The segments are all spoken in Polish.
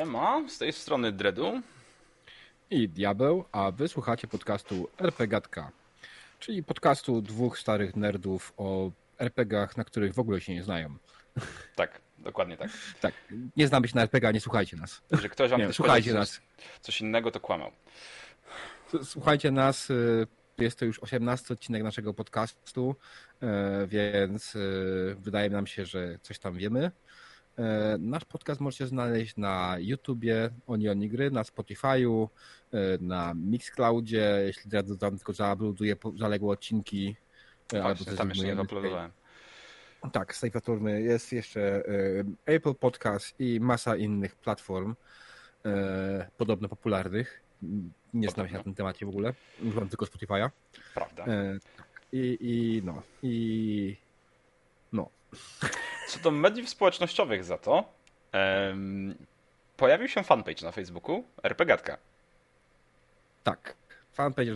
Siema, z tej strony Dredu. I Diabeł, a wysłuchacie podcastu RPGatka, czyli podcastu dwóch starych nerdów o RPGach, na których w ogóle się nie znają. Tak, dokładnie tak. Tak, nie znamy się na RPG, nie słuchajcie nas. Że ktoś wam Nie, słuchajcie nas. Coś, coś innego, to kłamał. Słuchajcie nas, y, jest to już 18 odcinek naszego podcastu, y, więc y, wydaje nam się, że coś tam wiemy. Y, Nasz podcast możecie znaleźć na YouTubie, Onioni Gry, na Spotify'u, y, na Mixcloudzie, jeśli Dredu tam tylko zauploaduje po- zaległe odcinki. albo Właśnie, coś tam jeszcze nie zbudujemy. uploadowałem. Tak, z tej platformy jest jeszcze Apple Podcast i masa innych platform podobno popularnych. Nie znam się na tym temacie w ogóle. Używam tylko Spotify'a. Prawda. I, I no. I no. Co do mediów społecznościowych za to, em, pojawił się fanpage na Facebooku RPGatka. Tak. Fanpage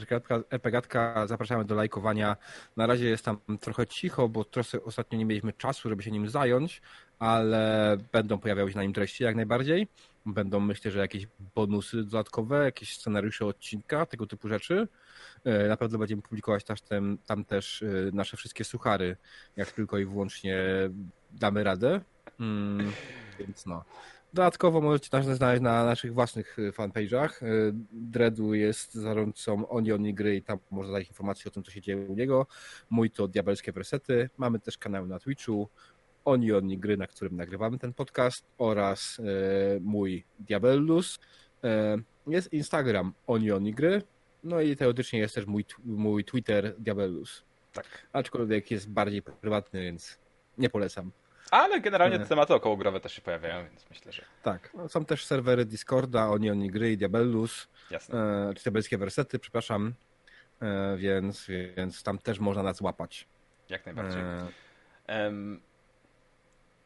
RPGatka, zapraszamy do lajkowania. Na razie jest tam trochę cicho, bo trochę ostatnio nie mieliśmy czasu, żeby się nim zająć, ale będą pojawiały się na nim treści jak najbardziej. Będą myślę, że jakieś bonusy dodatkowe, jakieś scenariusze odcinka, tego typu rzeczy. E, Na pewno będziemy publikować też tem, tam też e, nasze wszystkie suchary, jak tylko i wyłącznie damy radę. Mm, więc no. Dodatkowo możecie nas znaleźć na naszych własnych y, fanpage'ach. Y, Dredu jest zarządcą Onion Gry i tam można znaleźć informacje o tym, co się dzieje u niego. Mój to Diabelskie Wersety. Mamy też kanał na Twitchu Onion Gry, na którym nagrywamy ten podcast oraz y, mój Diabellus. Jest Instagram Onion Gry. No i teoretycznie jest też mój, mój Twitter Diabellus. Tak. Aczkolwiek jest bardziej prywatny, więc nie polecam. Ale generalnie Nie. te tematy okołogrowe też się pojawiają, więc myślę, że Tak, no, są też serwery Discorda, Onion Gry i Diabellus. jasne. e, czy diabelskie wersety, przepraszam, e, więc, więc tam też można nas łapać. Jak najbardziej. E, Em,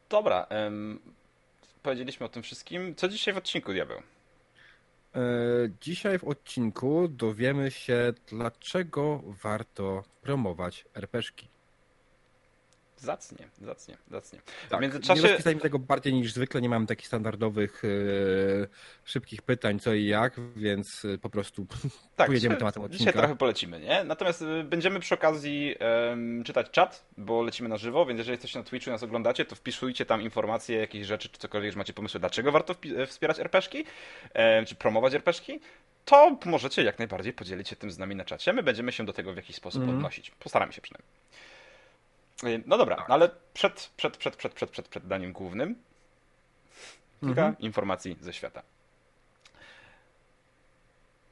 dobra, em, powiedzieliśmy o tym wszystkim. Co dzisiaj w odcinku, Diabeł? e, Dzisiaj w odcinku dowiemy się, dlaczego warto promować RPszki. Zacnie, zacnie, zacnie. Tak, w Nie międzyczasie... rozpisaliśmy tego bardziej niż zwykle, nie mamy takich standardowych, e, szybkich pytań co i jak, więc e, po prostu Tak, pojedziemy dzisiaj, tematem dzisiaj odcinka. trochę polecimy, nie? Natomiast y, będziemy przy okazji em, czytać czat, bo lecimy na żywo, więc jeżeli jesteście na Twitchu i nas oglądacie, to wpisujcie tam informacje, jakieś rzeczy, czy cokolwiek, że macie pomysły, dlaczego warto e, wspierać RPszki, em, czy promować RPszki, to możecie jak najbardziej podzielić się tym z nami na czacie. My będziemy się do tego w jakiś sposób Mhm. odnosić. Postaramy się przynajmniej. Y, No dobra, Tak. ale przed, przed, przed, przed, przed, przed, przed daniem głównym kilka Mhm. informacji ze świata.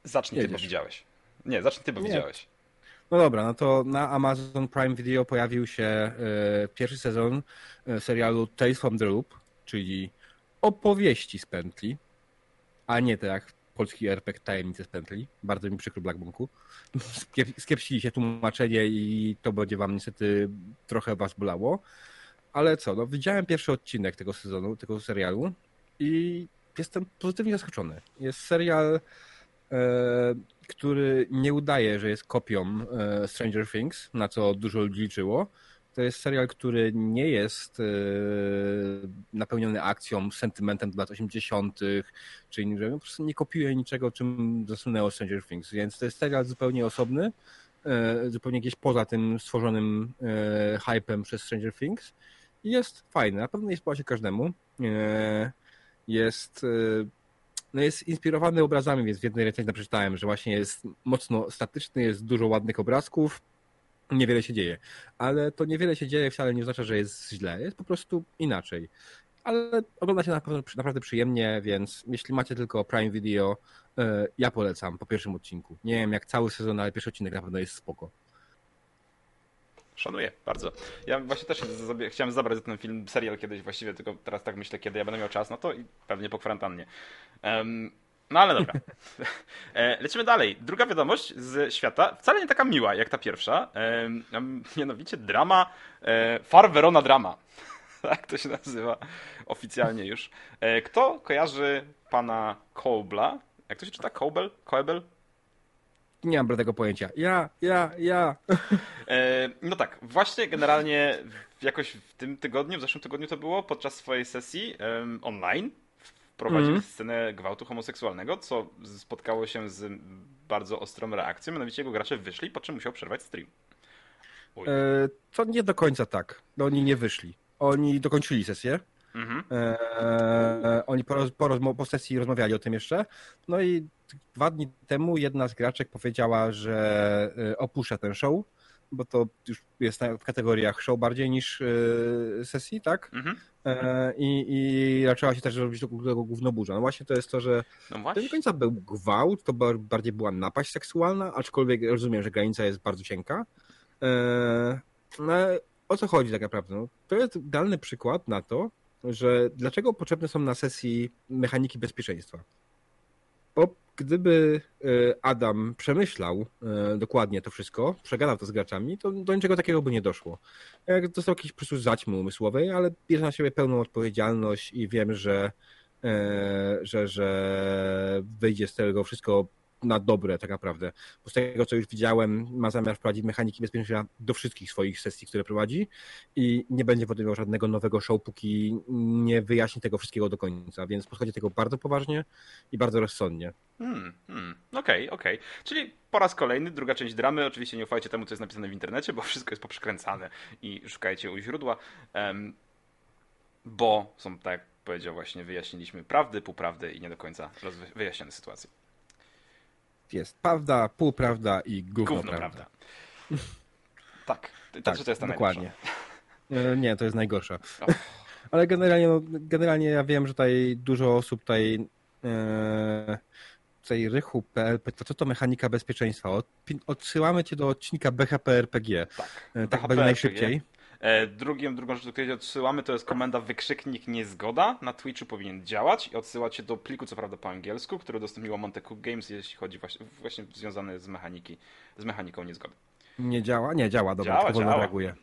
Zacznij ty, bo Jedziesz. widziałeś. Nie, zacznij ty, bo Nie. widziałeś. No dobra, no to na Amazon Prime Video pojawił się e, pierwszy sezon e, serialu Tales from the Loop, czyli opowieści z pętli, a nie tak jak polski RPG Tajemnice z pętli. Bardzo mi przykro Black Bunku. Skiep- Skiepsili się tłumaczenie i to będzie wam niestety trochę was bolało. Ale co, no widziałem pierwszy odcinek tego sezonu, tego serialu i jestem pozytywnie zaskoczony. Jest serial e, który nie udaje, że jest kopią e, Stranger Things, na co dużo ludzi liczyło. To jest serial, który nie jest e, napełniony akcją, sentymentem do lat 80., czy innym, że po prostu nie kopiuje niczego, czym zasunęło Stranger Things. Więc to jest serial zupełnie osobny, e, zupełnie gdzieś poza tym stworzonym e, hypem przez Stranger Things. I jest fajny, na pewno nie spodoba się każdemu. Jest no jest inspirowany obrazami, więc w jednej recenzji przeczytałem, że właśnie jest mocno statyczny, jest dużo ładnych obrazków, niewiele się dzieje. Ale to niewiele się dzieje wcale nie oznacza, że jest źle, jest po prostu inaczej. Ale ogląda się naprawdę, przyjemnie, więc jeśli macie tylko Prime Video, e, ja polecam po pierwszym odcinku. Nie wiem jak cały sezon, ale pierwszy odcinek na pewno jest spoko. Szanuję bardzo. Ja właśnie też chciałem zabrać za ten film, serial kiedyś właściwie, tylko teraz tak myślę, kiedy ja będę miał czas, no to i pewnie po kwarantannie. No ale dobra. E, Lecimy dalej. Druga wiadomość z świata, wcale nie taka miła jak ta pierwsza, a mianowicie drama, e, Far Verona Drama. Tak to się nazywa oficjalnie już. E, Kto kojarzy pana Kobla? Jak to się czyta? Kobel? Koebel? Nie mam bladego pojęcia. Ja, ja, ja. E, No tak, właśnie generalnie jakoś w tym tygodniu, w zeszłym tygodniu to było, podczas swojej sesji online wprowadził Mhm. scenę gwałtu homoseksualnego, co spotkało się z bardzo ostrą reakcją, mianowicie jego gracze wyszli, po czym musiał przerwać stream. Uj. E, to nie do końca tak. No, oni nie wyszli. Oni dokończyli sesję. Mhm. E, oni po, po, po sesji rozmawiali o tym jeszcze. No i dwa dni temu jedna z graczek powiedziała, że e, opuszcza ten show, bo to już jest w kategoriach show bardziej niż e, sesji, tak? Mhm. E, I, I zaczęła się też robić tego, tego gównoburza. No właśnie to jest to, że No to nie do końca był gwałt, to bar- bardziej była napaść seksualna, aczkolwiek rozumiem, że granica jest bardzo cienka. E, no, ale o co chodzi tak naprawdę? No, to jest idealny przykład na to, że dlaczego potrzebne są na sesji mechaniki bezpieczeństwa. Bo gdyby e, Adam przemyślał e, dokładnie to wszystko, przegadał to z graczami, to do niczego takiego by nie doszło. Jak dostał jakiś prostu zaćmy umysłowej, ale bierze na siebie pełną odpowiedzialność i wiem, że e, że, że wyjdzie z tego wszystko na dobre tak naprawdę. Bo z tego, co już widziałem, ma zamiar wprowadzić mechaniki bezpieczeństwa do wszystkich swoich sesji, które prowadzi i nie będzie podejmował żadnego nowego show, póki nie wyjaśni tego wszystkiego do końca, więc podchodzi tego bardzo poważnie i bardzo rozsądnie. Hmm, hmm. Okej, okej. Czyli po raz kolejny, druga część dramy. Oczywiście nie ufajcie temu, co jest napisane w internecie, bo wszystko jest poprzekręcane i szukajcie u źródła. Em, bo są, tak jak powiedział właśnie, wyjaśniliśmy prawdy, półprawdy i nie do końca wyjaśnione sytuacje. Jest prawda, półprawda i gówno, Gówno prawda. tak, to, Tak, to jest ta dokładnie. E, Nie, to jest najgorsza. Ale generalnie, no, generalnie ja wiem, że tutaj dużo osób tutaj e, tutaj rychu.pl pyta, co to mechanika bezpieczeństwa? Od, odsyłamy cię do odcinka BHP RPG. Tak, E, tak BHP będzie najszybciej. E, Drugim, drugą rzecz, do której odsyłamy, to jest komenda wykrzyknik niezgoda. Na Twitchu powinien działać i odsyłać się do pliku, co prawda po angielsku, który udostępniło Monte Cook Games, jeśli chodzi właśnie, właśnie związany z mechaniki, z mechaniką niezgody. Nie działa? Nie działa, dobra, Działa, wolno działa. reaguje.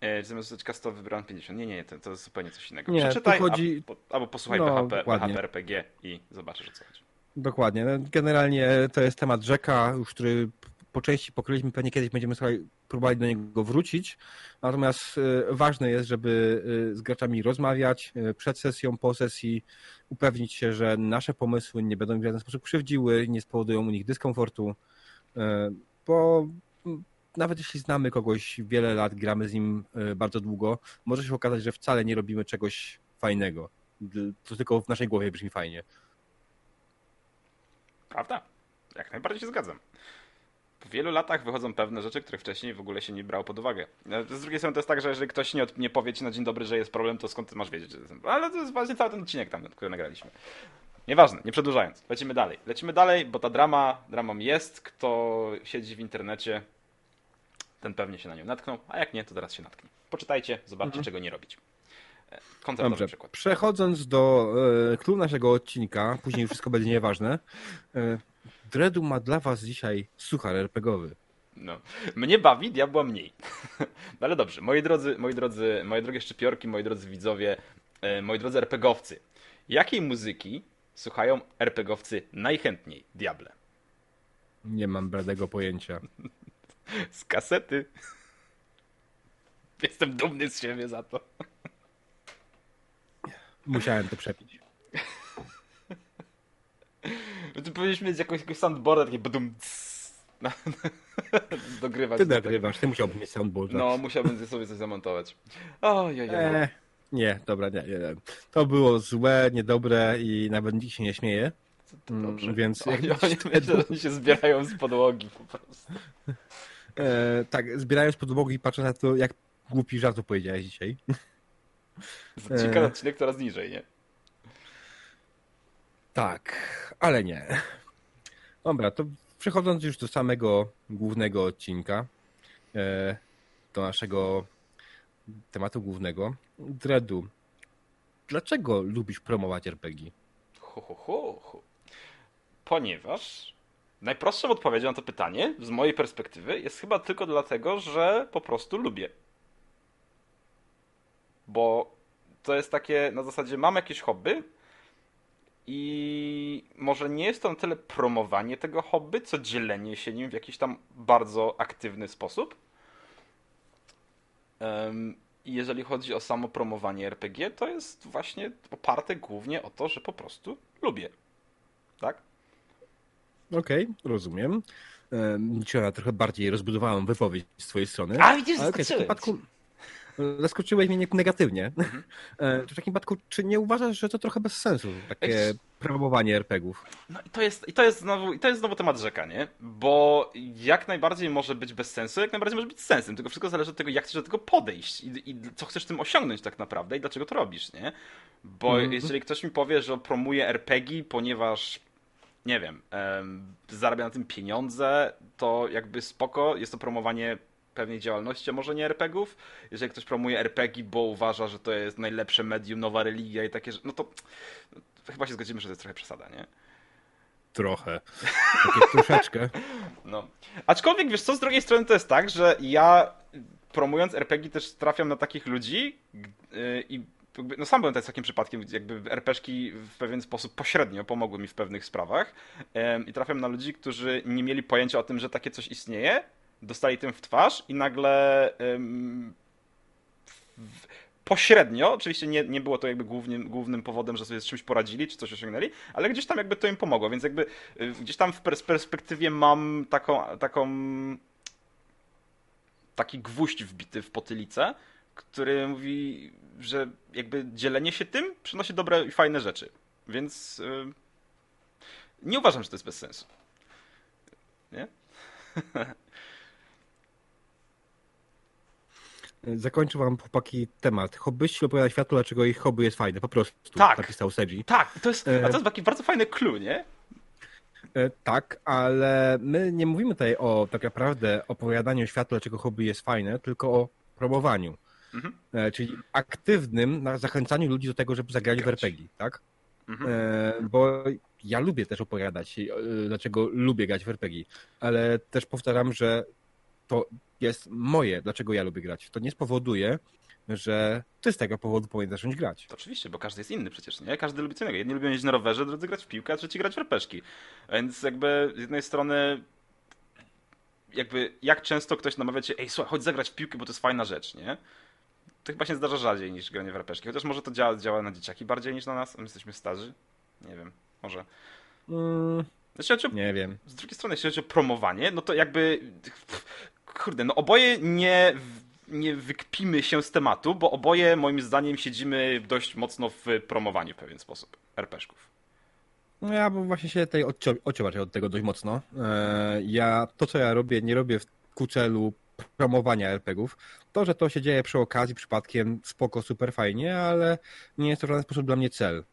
E, zamiast zostać kastowy wybrałem 50. Nie, nie, nie, to, to jest zupełnie coś innego. Nie, Przeczytaj, chodzi- a, po, albo posłuchaj No, BHP, dokładnie. BHP RPG i zobaczysz o co chodzi. Dokładnie. No, Generalnie to jest temat rzeka, już który po części pokryliśmy, pewnie kiedyś będziemy sobie próbowali do niego wrócić. Natomiast e, ważne jest, żeby e, z graczami rozmawiać e, przed sesją, po sesji, upewnić się, że nasze pomysły nie będą w żaden sposób krzywdziły, nie spowodują u nich dyskomfortu, bo m, nawet jeśli znamy kogoś wiele lat, gramy z nim bardzo długo, może się okazać, że wcale nie robimy czegoś fajnego. To tylko w naszej głowie brzmi fajnie. Prawda? Jak najbardziej się zgadzam. Wielu latach wychodzą pewne rzeczy, których wcześniej w ogóle się nie brało pod uwagę. No, Z drugiej strony to jest tak, że jeżeli ktoś nie, od- nie powie ci na dzień dobry, że jest problem, to skąd ty masz wiedzieć, że jest Ale to jest właśnie cały ten odcinek tam, który nagraliśmy. Nieważne, nie przedłużając. Lecimy dalej. Lecimy dalej, bo ta drama, dramą jest. Kto siedzi w internecie, ten pewnie się na nią natknął, a jak nie, to teraz się natknie. Poczytajcie, zobaczcie, czego nie robić. E, Koncertowy Dobrze, przykład. przechodząc do e, klubu naszego odcinka, później wszystko będzie nieważne. E, Dredu ma dla was dzisiaj suchar RPGowy. No. Mnie bawi, diabła mniej. No ale dobrze, moi drodzy, moi drodzy, moje drogie szczypiorki, moi drodzy widzowie, e, moi drodzy RPGowcy. Jakiej muzyki słuchają RPGowcy najchętniej, diable? Nie mam bladego pojęcia. Z kasety. Jestem dumny z siebie za to. Musiałem to przepić. No tu powinniśmy mieć jakąś, jakąś soundboarda, takie badum na- dogrywać. Ty do nagrywasz, ty musiałbyś mieć soundboard. No, musiałbym sobie coś zamontować. Ojej, E, nie, dobra, nie, nie. To było złe, niedobre i nawet nikt się nie śmieje. Mm, Dobrze. Więc Oni, jak oni, myślę, oni się zbierają z podłogi po prostu. e, tak, zbierając podłogi i patrzę na to, jak głupi żart powiedziałeś dzisiaj. Z na E. odcinek coraz niżej, nie? Tak, ale nie. Dobra, to przechodząc już do samego głównego odcinka, e, do naszego tematu głównego. Dredu, dlaczego lubisz promować RPG? Hu, hu, hu, hu. Ponieważ najprostszą odpowiedzią na to pytanie, z mojej perspektywy, jest chyba tylko dlatego, że po prostu lubię. Bo to jest takie na zasadzie, mam jakieś hobby i może nie jest to na tyle promowanie tego hobby, co dzielenie się nim w jakiś tam bardzo aktywny sposób. Jeżeli chodzi o samo promowanie RPG, to jest właśnie oparte głównie o to, że po prostu lubię. Tak? Okej, okay, rozumiem. Dzisiaj trochę bardziej rozbudowałem wypowiedź z twojej strony. A widzisz, okay, w przypadku zaskoczyłeś mnie negatywnie. Mhm. E, w takim przypadku, czy nie uważasz, że to trochę bez sensu, takie promowanie RPGów? No i to jest, i to jest, znowu, i to jest znowu temat rzeka, nie? Bo jak najbardziej może być bez sensu, jak najbardziej może być sensem, tylko wszystko zależy od tego, jak chcesz do tego podejść i, i co chcesz tym osiągnąć tak naprawdę i dlaczego to robisz, nie? Bo -hmm. jeżeli ktoś mi powie, że promuje RPG, ponieważ nie wiem, zarabia na tym pieniądze, to jakby spoko, jest to promowanie pewnej działalności, a może nie RPGów. Jeżeli ktoś promuje RPG, bo uważa, że to jest najlepsze medium, nowa religia i takie, no to, no chyba się zgodzimy, że to jest trochę przesada, nie? Trochę. Takie troszeczkę. No. Aczkolwiek, wiesz co, z drugiej strony to jest tak, że ja promując RPG też trafiam na takich ludzi yy, i no sam byłem takim przypadkiem, jakby RPGki w pewien sposób pośrednio pomogły mi w pewnych sprawach i trafiam na ludzi, którzy nie mieli pojęcia o tym, że takie coś istnieje dostali tym w twarz i nagle pośrednio, oczywiście nie, nie było to jakby głównym, głównym powodem, że sobie z czymś poradzili, czy coś osiągnęli, ale gdzieś tam jakby to im pomogło, więc jakby y, gdzieś tam w pers perspektywie mam taką, taką taki gwóźdź wbity w potylicę, który mówi, że jakby dzielenie się tym przynosi dobre i fajne rzeczy. Więc yy, nie uważam, że to jest bez sensu. Nie? Zakończę wam, chłopaki, temat. Hobbyści opowiada światu, dlaczego ich hobby jest fajne. Po prostu. Tak. Napisał Seji. Tak, to jest, a to jest taki bardzo fajny clue, nie? E, tak, ale my nie mówimy tutaj o tak naprawdę opowiadaniu światu, dlaczego hobby jest fajne, tylko o promowaniu. Mhm. E, czyli aktywnym zachęcaniu ludzi do tego, żeby zagrali Grać. w RPG, tak? Mhm. E, bo ja lubię też opowiadać, dlaczego lubię grać w RPG, ale też powtarzam, że to jest moje, dlaczego ja lubię grać. To nie spowoduje, że ty z tego powodu powinien zacząć grać. To oczywiście, bo każdy jest inny przecież, nie? Każdy lubi co innego. Jedni lubią jeździć na rowerze, drudzy grać w piłkę, a trzeci grać w rpeszki. Więc jakby z jednej strony jakby jak często ktoś namawia cię, ej słuchaj, chodź zagrać w piłkę, bo to jest fajna rzecz, nie? To chyba się zdarza rzadziej niż granie w rpeszki. Chociaż może to działa, działa na dzieciaki bardziej niż na nas. My jesteśmy starzy. Nie wiem, może. Mm, o, nie wiem. Z drugiej strony, jeśli chodzi o promowanie, no to jakby kurde, no oboje nie, nie wykpimy się z tematu, bo oboje moim zdaniem siedzimy dość mocno w promowaniu w pewien sposób RPszków. No ja bo właśnie się tutaj odciąłem od tego dość mocno. E, ja to, co ja robię, nie robię w ku celu promowania RPGów. To, że to się dzieje przy okazji, przypadkiem, spoko, super fajnie, ale nie jest to w żaden sposób dla mnie cel.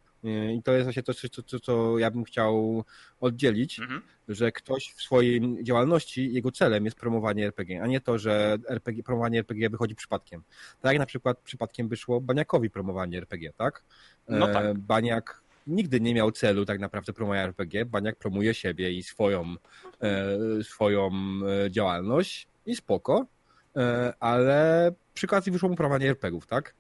I to jest właśnie to, co, co, co ja bym chciał oddzielić, mhm. że ktoś w swojej działalności, jego celem jest promowanie RPG, a nie to, że RPG, promowanie RPG wychodzi przypadkiem. Tak jak na przykład przypadkiem wyszło Baniakowi promowanie RPG, tak? No tak. E, Baniak nigdy nie miał celu tak naprawdę promowania RPG. Baniak promuje siebie i swoją, e, swoją e, działalność i spoko, ale przy okazji wyszło mu promowanie RPGów, tak?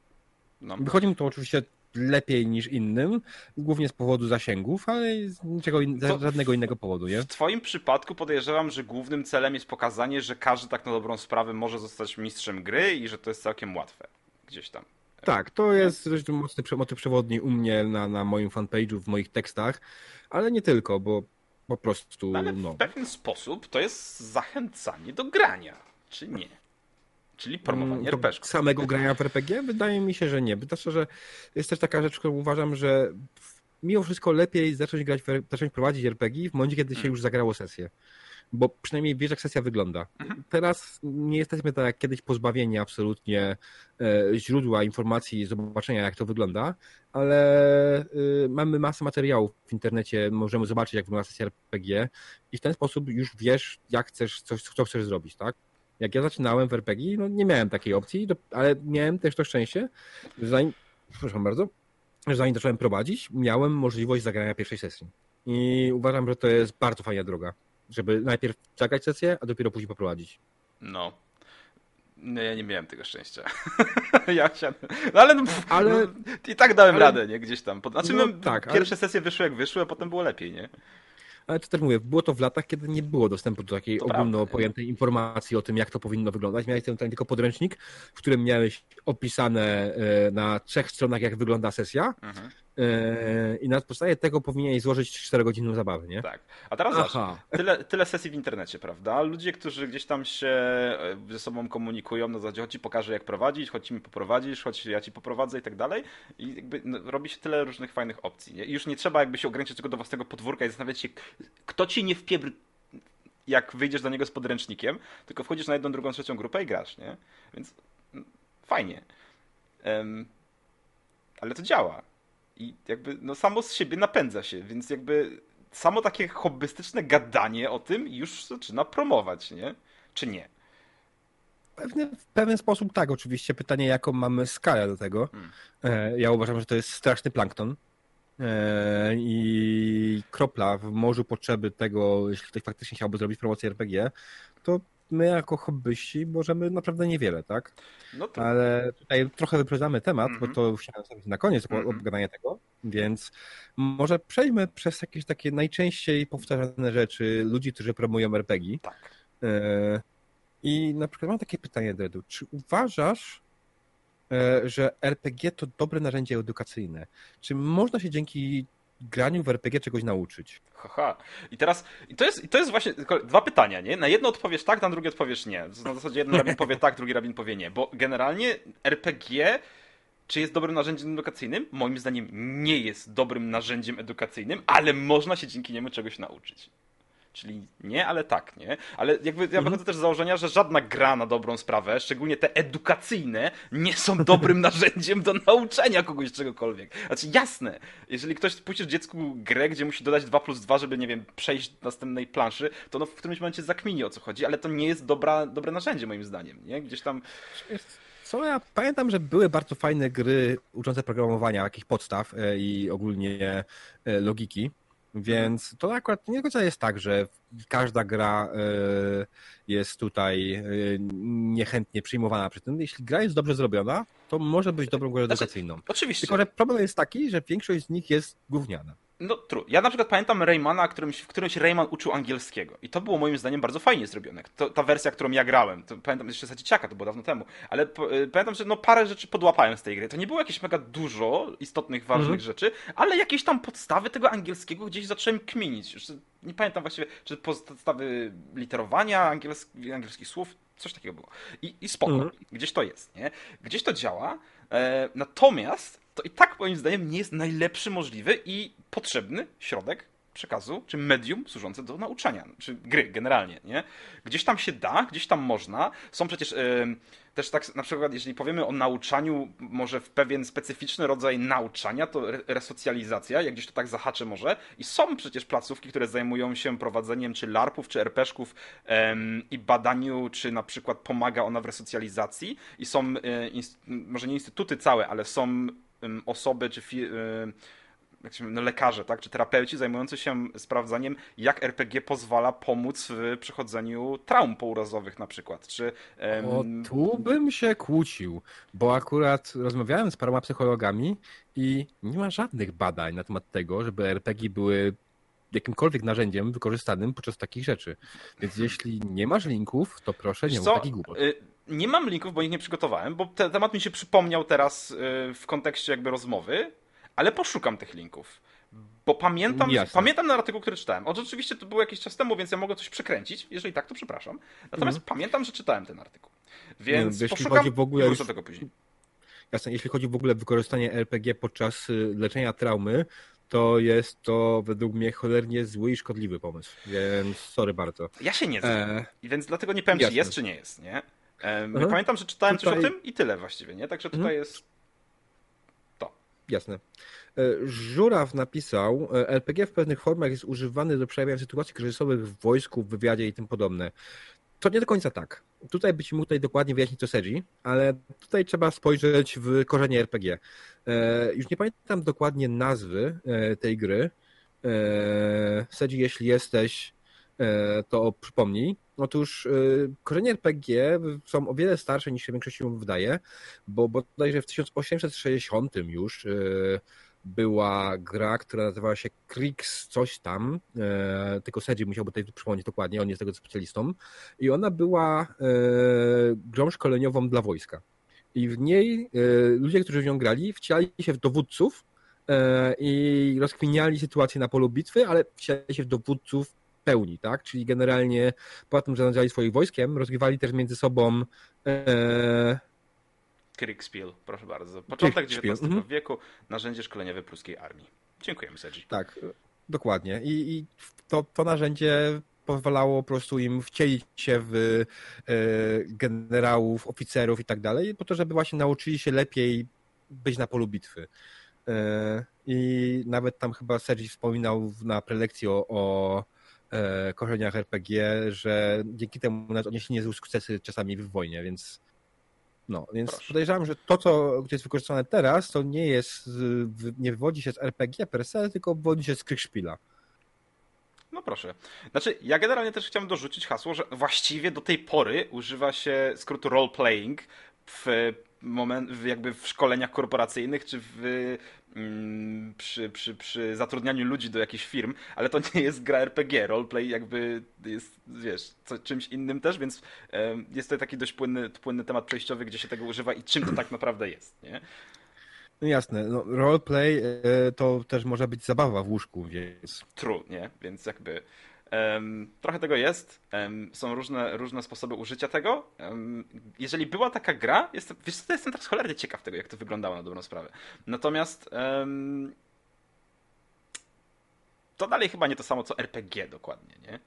No. Wychodzi mu to oczywiście lepiej niż innym, głównie z powodu zasięgów, ale z niczego in, żadnego innego powodu, nie? W twoim przypadku podejrzewam, że głównym celem jest pokazanie, że każdy tak na dobrą sprawę może zostać mistrzem gry i że to jest całkiem łatwe. Gdzieś tam. Tak, to jest dość mocny motyw przewodni u mnie na, na moim fanpage'u, w moich tekstach, ale nie tylko, bo po prostu. No, ale w no. pewien sposób to jest zachęcanie do grania, czy nie? Czyli promowanie mm, RPG. Samego grania w RPG? Wydaje mi się, że nie. Wystarczy, że jest też taka rzecz, którą uważam, że mimo wszystko lepiej zacząć grać, zacząć prowadzić RPG w momencie, kiedy się mm. już zagrało sesję. Bo przynajmniej wiesz, jak sesja wygląda. Mhm. Teraz nie jesteśmy tak jak kiedyś pozbawieni absolutnie e, źródła informacji, zobaczenia, jak to wygląda, ale e, mamy masę materiałów w internecie, możemy zobaczyć, jak wygląda sesja RPG i w ten sposób już wiesz, jak chcesz, coś, co chcesz zrobić, tak? Jak ja zaczynałem w RPG, no nie miałem takiej opcji, ale miałem też to szczęście, że zanim, przepraszam bardzo, że zanim zacząłem prowadzić, miałem możliwość zagrania pierwszej sesji. I uważam, że to jest bardzo fajna droga, żeby najpierw zagrać sesję, a dopiero później poprowadzić. No. No ja nie miałem tego szczęścia. ja siadłem. No ale, no, ale no, i tak dałem ale, radę, nie? Gdzieś tam. Znaczy, no, no, tak, pierwsze ale... sesje wyszły jak wyszły, a potem było lepiej, nie? Ale to też mówię, było to w latach, kiedy nie było dostępu do takiej To ogólno prawda, pojętej informacji o tym, jak to powinno wyglądać. Miałeś ten, ten tylko podręcznik, w którym miałeś opisane e, na trzech stronach, jak wygląda sesja Mhm. E, i na podstawie tego powinieneś złożyć 4-godzinną zabawę, nie? Tak. A teraz zobacz, Aha. tyle, tyle sesji w internecie, prawda? Ludzie, którzy gdzieś tam się e, ze sobą komunikują na zasadzie, chodź ci pokażę jak prowadzić, chodź mi poprowadzisz, chodź ja ci poprowadzę i tak dalej. I jakby no, robi się tyle różnych fajnych opcji. Nie? I już nie trzeba jakby się ograniczyć tylko do własnego podwórka i zastanawiać się, kto ci nie wpiebr jak wyjdziesz do niego z podręcznikiem, tylko wchodzisz na jedną, drugą, trzecią grupę i grasz, nie? Więc mm, fajnie. Em, ale to działa. I jakby no samo z siebie napędza się, więc jakby samo takie hobbystyczne gadanie o tym już zaczyna promować, nie? Czy nie? Pewnie, w pewien sposób tak, oczywiście. Pytanie, jaką mamy skalę do tego. Hmm. E, Ja uważam, że to jest straszny plankton. E, I kropla w morzu potrzeby tego, jeśli ktoś faktycznie chciałby zrobić promocję RPG, to my jako hobbyści możemy naprawdę niewiele, tak? No to Ale tutaj trochę wyprzedzamy temat, Mhm. bo to chciałem zostawić na koniec Mhm. obgadania tego, więc może przejdźmy przez jakieś takie najczęściej powtarzane rzeczy ludzi, którzy promują RPG. tak. E, I na przykład mam takie pytanie, Dredu. Czy uważasz, e, że RPG to dobre narzędzie edukacyjne? Czy można się dzięki graniu w RPG czegoś nauczyć? Haha. I teraz, i to jest, i to jest właśnie dwa pytania, nie? Na jedno odpowiesz tak, na drugie odpowiesz nie. Na zasadzie jeden rabin powie tak, drugi rabin powie nie. Bo generalnie RPG, czy jest dobrym narzędziem edukacyjnym? Moim zdaniem nie jest dobrym narzędziem edukacyjnym, ale można się dzięki niemu czegoś nauczyć. Czyli nie, ale tak, nie? Ale jakby ja Mhm. wychodzę też z założenia, że żadna gra na dobrą sprawę, szczególnie te edukacyjne, nie są dobrym narzędziem do nauczenia kogoś czegokolwiek. Znaczy jasne, jeżeli ktoś puścisz dziecku grę, gdzie musi dodać 2 plus 2, żeby, nie wiem, przejść do następnej planszy, to no w którymś momencie zakminie o co chodzi, ale to nie jest dobra, dobre narzędzie moim zdaniem, nie? Gdzieś tam... Co ja pamiętam, że były bardzo fajne gry uczące programowania, jakichś podstaw e, i ogólnie e, logiki. Więc to akurat nie do końca jest tak, że każda gra e, jest tutaj e, niechętnie przyjmowana przy tym. Jeśli gra jest dobrze zrobiona, to może być dobrą grą Znaczy, edukacyjną. Oczywiście. Tylko, że problem jest taki, że większość z nich jest gówniana. No true. Ja na przykład pamiętam Raymana, którymś, w którymś Rayman uczył angielskiego. I to było moim zdaniem bardzo fajnie zrobione. To, ta wersja, którą ja grałem. To pamiętam jeszcze za dzieciaka, to było dawno temu. Ale y, pamiętam, że no parę rzeczy podłapałem z tej gry. To nie było jakieś mega dużo istotnych, ważnych Mhm. rzeczy, ale jakieś tam podstawy tego angielskiego gdzieś zacząłem kminić. Już nie pamiętam właściwie, czy podstawy literowania angielski, angielskich słów, coś takiego było. I, i spoko. Mhm. Gdzieś to jest, nie? Gdzieś to działa. E, natomiast to i tak moim zdaniem nie jest najlepszy możliwy i potrzebny środek przekazu, czy medium służące do nauczania, czy gry generalnie, nie? Gdzieś tam się da, gdzieś tam można. Są przecież e, też tak, na przykład, jeżeli powiemy o nauczaniu, może w pewien specyficzny rodzaj nauczania, to re- resocjalizacja, jak gdzieś to tak zahaczę może. I są przecież placówki, które zajmują się prowadzeniem czy larpów, czy RPszków em, i badaniu, czy na przykład pomaga ona w resocjalizacji. I są, inst- może nie instytuty całe, ale są osoby, czy e, jak się mówi, no lekarze, tak, czy terapeuci zajmujący się sprawdzaniem, jak RPG pozwala pomóc w przechodzeniu traum pourazowych na przykład, czy em, O, tu bym się kłócił, bo akurat rozmawiałem z paroma psychologami i nie ma żadnych badań na temat tego, żeby RPG były jakimkolwiek narzędziem wykorzystanym podczas takich rzeczy. Więc jeśli nie masz linków, to proszę nie mów takich głupot. Y, Nie mam linków, bo ich nie przygotowałem, bo ten temat mi się przypomniał teraz y, w kontekście jakby rozmowy, ale poszukam tych linków. Bo pamiętam, Jasne. pamiętam ten artykuł, który czytałem. On rzeczywiście to było jakiś czas temu, więc ja mogę coś przekręcić. Jeżeli tak, to przepraszam. Natomiast pamiętam, że czytałem ten artykuł. Więc jeśli poszukam chodzi w ogóle już- tego później. Jasne, jeśli chodzi w ogóle o wykorzystanie RPG podczas y, leczenia traumy, to jest to według mnie cholernie zły i szkodliwy pomysł, więc sorry bardzo. Ja się nie znam. E, I więc dlatego nie powiem, czy jasne. jest, czy nie jest, nie? Aha. Pamiętam, że czytałem coś Tutaj- o tym i tyle właściwie, nie? Także tutaj Mhm. jest... Jasne. E, Żuraw napisał, e, RPG w pewnych formach jest używany do przejawiania sytuacji kryzysowych w wojsku, w wywiadzie i tym podobne. To nie do końca tak. Tutaj być mógł tutaj dokładnie wyjaśnić to Sedzi, ale tutaj trzeba spojrzeć w korzenie RPG. E, Już nie pamiętam dokładnie nazwy e, tej gry. E, Sedzi, jeśli jesteś, e, to przypomnij. Otóż e, korzenie RPG są o wiele starsze niż się większość się wydaje, bo bodajże w 1860 już e, była gra, która nazywała się Krix coś tam, e, tylko Sedzi musiałby tutaj przypomnieć dokładnie, on jest tego specjalistą i ona była grą szkoleniową dla wojska. I w niej ludzie, którzy w nią grali, wcielali się w dowódców i rozkminiali sytuację na polu bitwy, ale wcielali się w dowódców pełni, tak? Czyli generalnie po tym, że zarządzali swoim wojskiem, rozgrywali też między sobą e, Kriegspiel, proszę bardzo. Początek Kriegspiel, XIX mhm. wieku, narzędzie szkoleniowe pruskiej armii. Dziękujemy, Sergi. Tak, dokładnie. I, i to, to narzędzie pozwalało po prostu im wcielić się w e, generałów, oficerów i tak dalej, po to, żeby właśnie nauczyli się lepiej być na polu bitwy. E, I nawet tam chyba Sergi wspominał na prelekcji o, o korzeniach RPG, że dzięki temu nawet odnieśli niezłe sukcesy czasami w wojnie, więc no, więc Proszę. podejrzewam, że to, co jest wykorzystane teraz, to nie jest, nie wywodzi się z RPG per se, tylko wywodzi się z Kriegspiela. No proszę. Znaczy, ja generalnie też chciałem dorzucić hasło, że właściwie do tej pory używa się skrótu role-playing w moment, w jakby w szkoleniach korporacyjnych, czy w, przy, przy, przy zatrudnianiu ludzi do jakichś firm, ale to nie jest gra RPG. Roleplay jakby jest, wiesz, co, czymś innym też, więc jest to taki dość płynny, płynny temat przejściowy, gdzie się tego używa i czym to tak naprawdę jest, nie? No jasne, no, roleplay e, to też może być zabawa w łóżku, więc True, nie? Więc jakby trochę tego jest. Są różne, różne sposoby użycia tego. Jeżeli była taka gra, jestem, wiesz jestem teraz cholernie ciekaw tego, jak to wyglądało na dobrą sprawę. Natomiast to dalej chyba nie to samo, co RPG dokładnie, nie?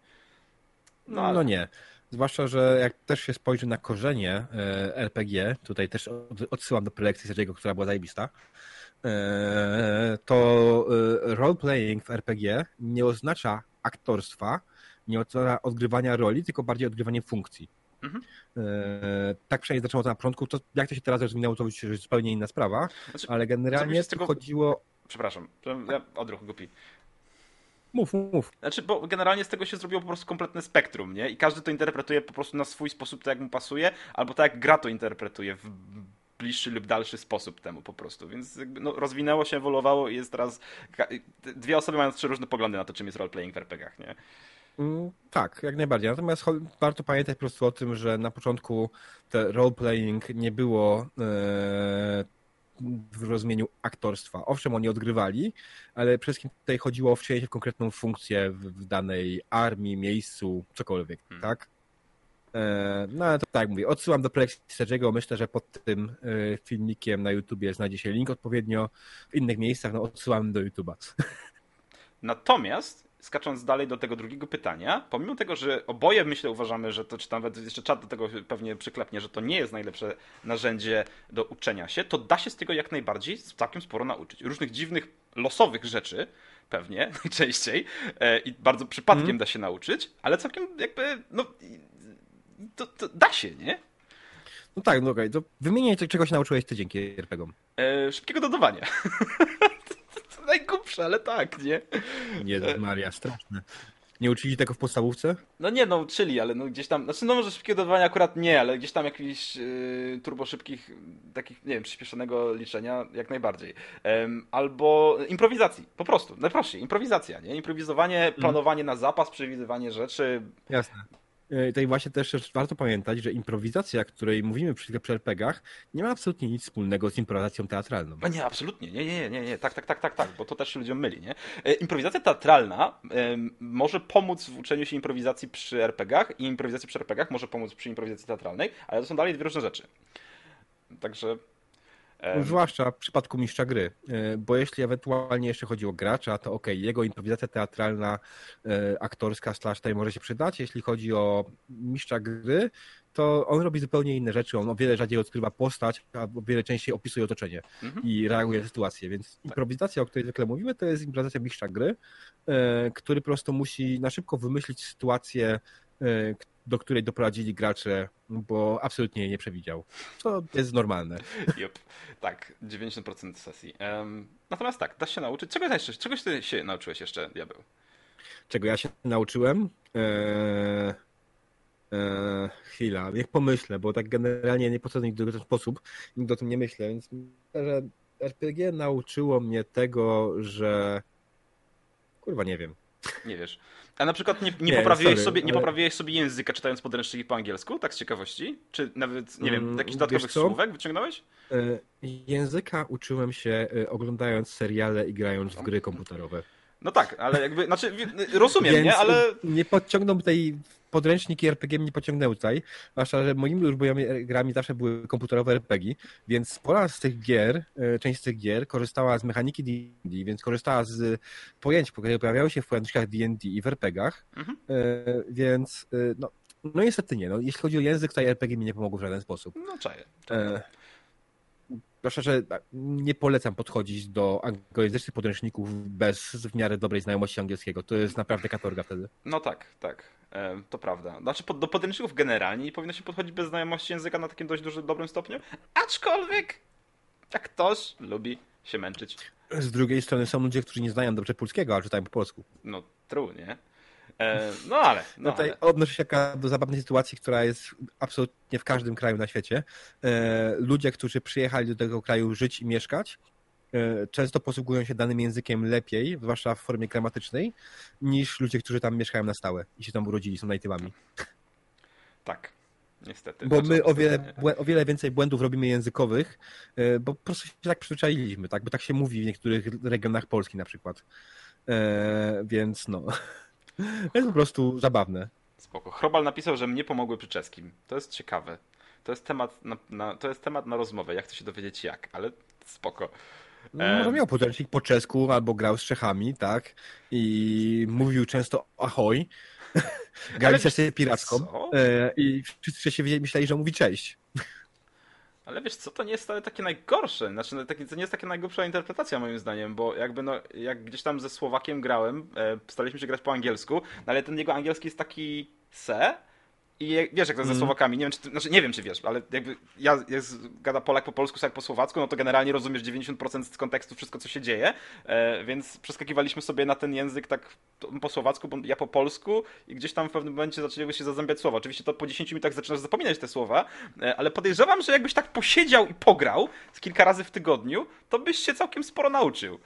no, ale- nie. Zwłaszcza, że jak też się spojrzy na korzenie e, RPG, tutaj też od- odsyłam do prelekcji Sergiego, która była zajebista, e, to e, roleplaying w RPG nie oznacza aktorstwa, nie oznacza odgrywania roli, tylko bardziej odgrywanie funkcji. Mhm. E, tak przynajmniej zaczęło to na początku. To, jak to się teraz rozwinęło, to już zupełnie inna sprawa, Znaczy, ale generalnie tego- chodziło... Przepraszam, ja odruch głupi. Mów, mów. Znaczy, bo generalnie z tego się zrobiło po prostu kompletne spektrum, nie? I każdy to interpretuje po prostu na swój sposób, tak jak mu pasuje, albo tak jak gra to interpretuje w bliższy lub dalszy sposób temu po prostu. Więc jakby, no, rozwinęło się, ewoluowało i jest teraz... Dwie osoby mają trzy różne poglądy na to, czym jest roleplaying w RPG-ach, nie? Mm, Tak, jak najbardziej. Natomiast warto pamiętać po prostu o tym, że na początku te roleplaying nie było e, w rozumieniu aktorstwa. Owszem, oni odgrywali, ale przede wszystkim tutaj chodziło o wcielenie się w konkretną funkcję w, w danej armii, miejscu, cokolwiek, Hmm. tak? E, no ale to tak mówię, odsyłam do prelekcji Sergiego. Myślę, że pod tym e, filmikiem na YouTubie znajdzie się link odpowiednio. W innych miejscach no, odsyłam do YouTuba. Natomiast, skacząc dalej do tego drugiego pytania, pomimo tego, że oboje myślę uważamy, że to, czy nawet jeszcze czat do tego pewnie przyklepnie, że to nie jest najlepsze narzędzie do uczenia się, to da się z tego jak najbardziej całkiem sporo nauczyć. Różnych dziwnych, losowych rzeczy, pewnie, najczęściej, e, i bardzo przypadkiem Mhm. da się nauczyć, ale całkiem jakby, no, to, to da się, nie? No tak, no okej, to wymieniaj, czego się nauczyłeś ty dzięki RPG-om. E, szybkiego dodawania. to najgłupsze, ale tak, nie? Jezus Maria, straszne. Nie uczyli tego w podstawówce? No nie, no uczyli, ale no gdzieś tam, znaczy no może szybkiego dodawania akurat nie, ale gdzieś tam jakichś yy, turbo szybkich, takich, nie wiem, przyspieszonego liczenia jak najbardziej. Albo improwizacji, po prostu, najprościej, improwizacja, nie? Improwizowanie, planowanie na zapas, przewidywanie rzeczy. Jasne. E, Tutaj właśnie też warto pamiętać, że improwizacja, której mówimy przy, przy RPG-ach, nie ma absolutnie nic wspólnego z improwizacją teatralną. No nie, absolutnie, nie, nie, nie, nie, tak, tak, tak, tak, tak, bo to też się ludziom myli, nie? E, improwizacja teatralna em, może pomóc w uczeniu się improwizacji przy RPG-ach i improwizacji przy RPG-ach może pomóc przy improwizacji teatralnej, ale to są dalej dwie różne rzeczy. Także... Zwłaszcza w przypadku mistrza gry, e, bo jeśli ewentualnie jeszcze chodzi o gracza, to okej, jego improwizacja teatralna, e, aktorska slash tutaj może się przydać. Jeśli chodzi o mistrza gry, to on robi zupełnie inne rzeczy. On o wiele rzadziej odkrywa postać, a o wiele częściej opisuje otoczenie Mhm. i reaguje na sytuację. Więc improwizacja, o której zwykle mówimy, to jest improwizacja mistrza gry, e, który po prostu musi na szybko wymyślić sytuację, do której doprowadzili gracze, bo absolutnie jej nie przewidział. Co jest normalne. Jup. Tak, 90% sesji. Em, natomiast tak, da się nauczyć. Czego jeszcze, czegoś ty się nauczyłeś jeszcze, diabeł? Czego ja się nauczyłem? Eee, eee, chwila, niech pomyślę, bo tak generalnie nie podchodzę nigdy w ten sposób, nigdy o tym nie myślę, więc myślę, że RPG nauczyło mnie tego, że... Kurwa, nie wiem. Nie wiesz. A na przykład nie, nie, Nie, poprawiłeś, sorry, sobie, nie ale- poprawiłeś sobie języka czytając podręczniki po angielsku, tak z ciekawości? Czy nawet, nie wiem, Mm, jakichś dodatkowych słówek wyciągnąłeś? E, Języka uczyłem się e, oglądając seriale i grając w gry komputerowe. No tak, ale jakby, znaczy rozumiem, Więc nie? Ale nie podciągnął tej podręczniki RPG mnie pociągnęły tutaj, zwłaszcza, że moimi ulubonymi grami zawsze były komputerowe RPG, więc spora z tych gier, e, część z tych gier korzystała z mechaniki D&D, więc korzystała z pojęć, które pojawiały się w podręcznikach D&D i w RPGach, Mhm. e, więc e, no, no niestety nie. No, jeśli chodzi o język, to RPG mi nie pomogło w żaden sposób. no czaję. E, Proszę, że nie polecam podchodzić do anglojęzycznych podręczników bez w miarę dobrej znajomości angielskiego. To jest naprawdę katorga wtedy. No tak, tak. E, to prawda. Znaczy do podręczników generalnie nie powinno się podchodzić bez znajomości języka na takim dość dużym, dobrym stopniu. Aczkolwiek, jak ktoś lubi się męczyć, Z drugiej strony są ludzie, którzy nie znają dobrze polskiego, a czytają po polsku. no true, nie? E, no ale, no Tutaj ale. odnoszę się do zabawnej sytuacji, która jest absolutnie w każdym kraju na świecie. E, Ludzie, którzy przyjechali do tego kraju żyć i mieszkać, e, często posługują się danym językiem lepiej, zwłaszcza w formie gramatycznej, niż ludzie, którzy tam mieszkają na stałe i się tam urodzili, są natywami. Tak. Niestety. Bo my o wiele, o wiele więcej błędów robimy językowych, bo po prostu się tak przyzwyczailiśmy, tak? Bo tak się mówi w niektórych regionach Polski na przykład. E, więc no. Jest po prostu zabawne. Spoko. Chrobal napisał, że mnie pomogły przy czeskim. To jest ciekawe. To jest temat na, na, to jest temat na rozmowę. Ja chcę się dowiedzieć jak, ale spoko. No, może miał podręcznik po czesku albo grał z Czechami, tak? I mówił często ahoj. Ale sesję piracką co? e, i wszyscy się myśleli, że mówi cześć. Ale wiesz co, to nie jest wcale takie najgorsze. Znaczy, no, to nie jest taka najgłupsza interpretacja moim zdaniem, bo jakby no, jak gdzieś tam ze Słowakiem grałem, e, staraliśmy się grać po angielsku, no, ale ten jego angielski jest taki se. I wiesz, jak to jest ze Mm. Słowakami, nie wiem, czy ty, znaczy nie wiem, czy wiesz, ale jakby ja, jak gada Polak po polsku, jak po słowacku, no to generalnie rozumiesz 90% z kontekstu wszystko, co się dzieje, e, więc przeskakiwaliśmy sobie na ten język tak po słowacku, bo ja po polsku i gdzieś tam w pewnym momencie zaczęły się zazębiać słowa. Oczywiście to po 10 minutach zaczynasz zapominać te słowa, e, ale podejrzewam, że jakbyś tak posiedział i pograł kilka razy w tygodniu, to byś się całkiem sporo nauczył.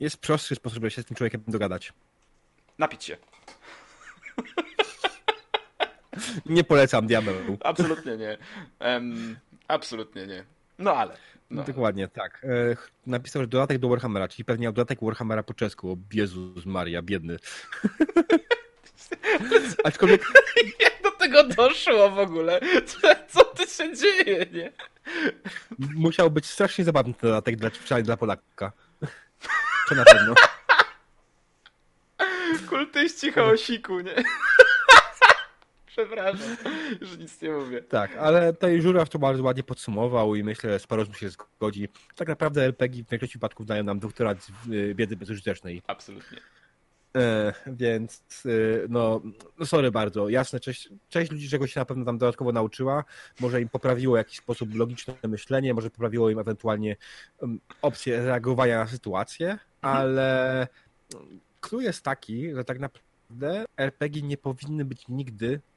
Jest prostszy sposób, żeby się z tym człowiekiem dogadać. Napić się. Nie polecam diabeł. Absolutnie nie. Em, absolutnie nie. No ale. No. Dokładnie, tak. E, napisał, że dodatek do Warhammera, czyli pewnie dodatek Warhammera po czesku. O Jezus Maria, biedny. Aczkolwiek Jak do tego doszło w ogóle? Co, co tu się dzieje, nie? musiał być strasznie zabawny ten dodatek dla, dla Polaka. To na pewno. Kultyści chaosiku, nie? Przepraszam, że nic nie mówię. Tak, ale tutaj Żuraw to bardzo ładnie podsumował i myślę, że sporo się zgodzi. Tak naprawdę RPG w większości przypadków dają nam doktorat y, wiedzy bezużytecznej. Absolutnie. E, więc y, no, no sorry bardzo. Jasne, część, część ludzi czegoś się na pewno tam dodatkowo nauczyła. Może im poprawiło w jakiś sposób logiczne myślenie, może poprawiło im ewentualnie um, opcję reagowania na sytuację, ale clue jest taki, że tak naprawdę RPG nie powinny być nigdy e,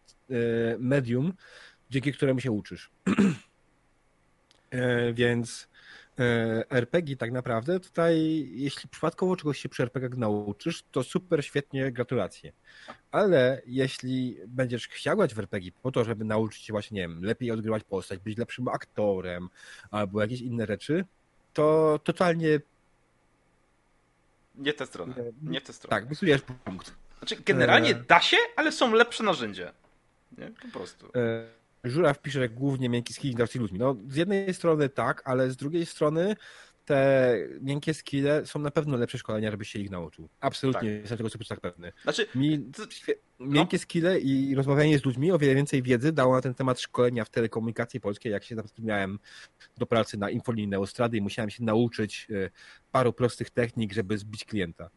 medium, dzięki któremu się uczysz. E, Więc e, RPG tak naprawdę tutaj, jeśli przypadkowo czegoś się przy RPG nauczysz, to super, świetnie, gratulacje. Ale jeśli będziesz chciał grać w RPG po to, żeby nauczyć się właśnie, nie wiem, lepiej odgrywać postać, być lepszym aktorem albo jakieś inne rzeczy, to totalnie Nie tę stronę. Nie tę stronę. tak, wysujesz punkt. Znaczy, generalnie E. da się, ale są lepsze narzędzia. Nie? Po prostu. E, Żuraw pisze, że głównie miękki skill z ludźmi. No, z jednej strony tak, ale z drugiej strony te miękkie skille są na pewno lepsze szkolenia, żebyś się ich nauczył. Absolutnie, Tak. jestem tego super tak pewny. Znaczy, Mi świe- miękkie skille i rozmawianie z ludźmi o wiele więcej wiedzy dało na ten temat szkolenia w telekomunikacji polskiej, jak się zatrudniałem do pracy na infolinii Neostrady i musiałem się nauczyć e, paru prostych technik, żeby zbić klienta.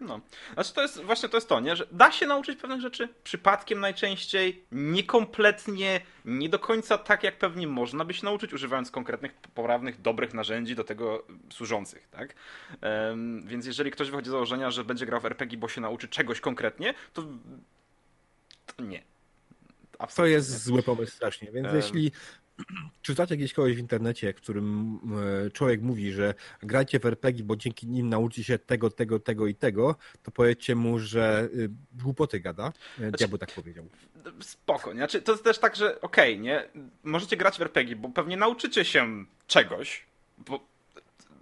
No. Znaczy to jest właśnie to jest to, nie? Że da się nauczyć pewnych rzeczy przypadkiem najczęściej, niekompletnie, nie do końca tak, jak pewnie można by się nauczyć, używając konkretnych, poprawnych, dobrych narzędzi do tego służących, tak? Em, więc jeżeli ktoś wychodzi z założenia, że będzie grał w RPG, bo się nauczy czegoś konkretnie, to, to nie. To Absolutnie jest nie. zły pomysł strasznie, więc Em. jeśli Czy znacie jakiegoś kogoś w internecie, którym e, człowiek mówi, że grajcie w RPG, bo dzięki nim nauczy się tego, tego, tego i tego, to powiedzcie mu, że y, głupoty gada. Znaczy, Diabeł tak powiedział. Spoko, nie? Znaczy, to jest też tak, że okej, okay, nie? Możecie grać w RPG, bo pewnie nauczycie się czegoś, bo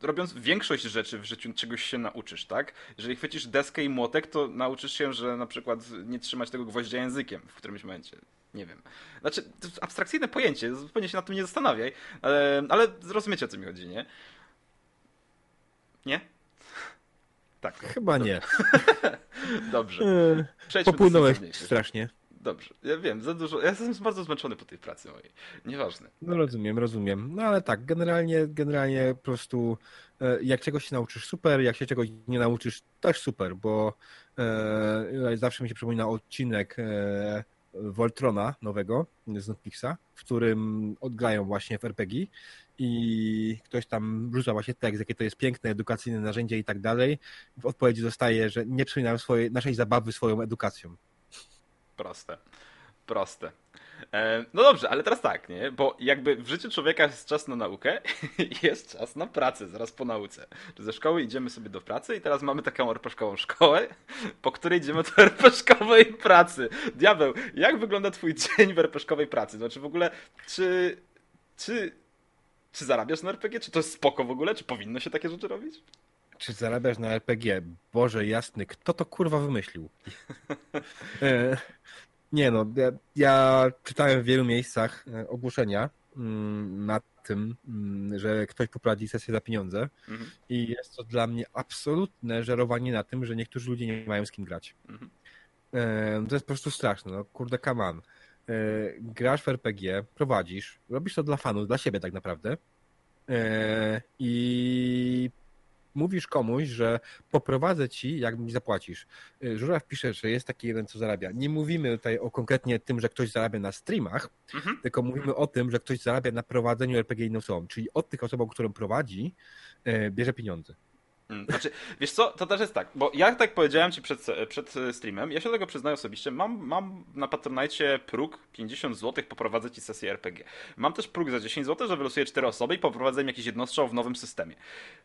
robiąc większość rzeczy w życiu czegoś się nauczysz, tak? Jeżeli chwycisz deskę i młotek, to nauczysz się, że na przykład nie trzymać tego gwoździa językiem w którymś momencie. Nie wiem. Znaczy, to abstrakcyjne pojęcie, zupełnie się nad tym nie zastanawiaj, ale, ale zrozumiecie o co mi chodzi, nie? Nie? Tak. Chyba nie. Dobrze. Przejdźmy Popłynąłeś strasznie. Dobrze, ja wiem, za dużo. Ja jestem bardzo zmęczony po tej pracy mojej. Nieważne. No rozumiem, rozumiem. No ale tak, generalnie, generalnie po prostu e, jak czegoś się nauczysz, super, jak się czegoś nie nauczysz, też super, bo e, zawsze mi się przypomina odcinek e, Voltrona nowego z Netflixa, w którym odgrają właśnie w RPG i ktoś tam rzuca właśnie tekst, jakie to jest piękne, edukacyjne narzędzie i tak dalej. W odpowiedzi dostaje, że nie przypominają swojej, naszej zabawy swoją edukacją. Proste. Proste. E, no dobrze, ale teraz tak, nie? Bo jakby w życiu człowieka jest czas na naukę i jest czas na pracę zaraz po nauce. Ze szkoły idziemy sobie do pracy i teraz mamy taką orpeszkową szkołę, po której idziemy do orpeszkowej pracy. Diabeł, jak wygląda twój dzień w orpeszkowej pracy? Znaczy w ogóle, czy, czy, czy zarabiasz na RPG? Czy to jest spoko w ogóle? Czy powinno się takie rzeczy robić? Czy zarabiasz na RPG? Boże jasny, kto to kurwa wymyślił? E, nie no, ja, ja, czytałem w wielu miejscach e, ogłoszenia mm, nad tym, mm, że ktoś poprowadzi sesję za pieniądze mhm. i jest to dla mnie absolutne żerowanie na tym, że niektórzy ludzie nie mają z kim grać. Mhm. E, to jest po prostu straszne, no kurde kaman. Grasz w RPG, prowadzisz, robisz to dla fanów, dla siebie tak naprawdę i mówisz komuś, że poprowadzę ci, jak mi zapłacisz. Y, Żuraw pisze, że jest taki jeden, co zarabia. Nie mówimy tutaj o konkretnie tym, że ktoś zarabia na streamach, mhm. tylko mówimy o tym, że ktoś zarabia na prowadzeniu RPG inną osobą, czyli od tych osób, którym prowadzi, y, bierze pieniądze. Hmm, znaczy, wiesz co, to też jest tak, bo ja tak powiedziałem ci przed, przed streamem, ja się tego przyznaję osobiście, mam, mam na Patronite próg 50 zł, poprowadzę ci sesję RPG. Mam też próg za 10 zł, że wylosuję 4 osoby i poprowadzę im jakiś jednostrzał w nowym systemie.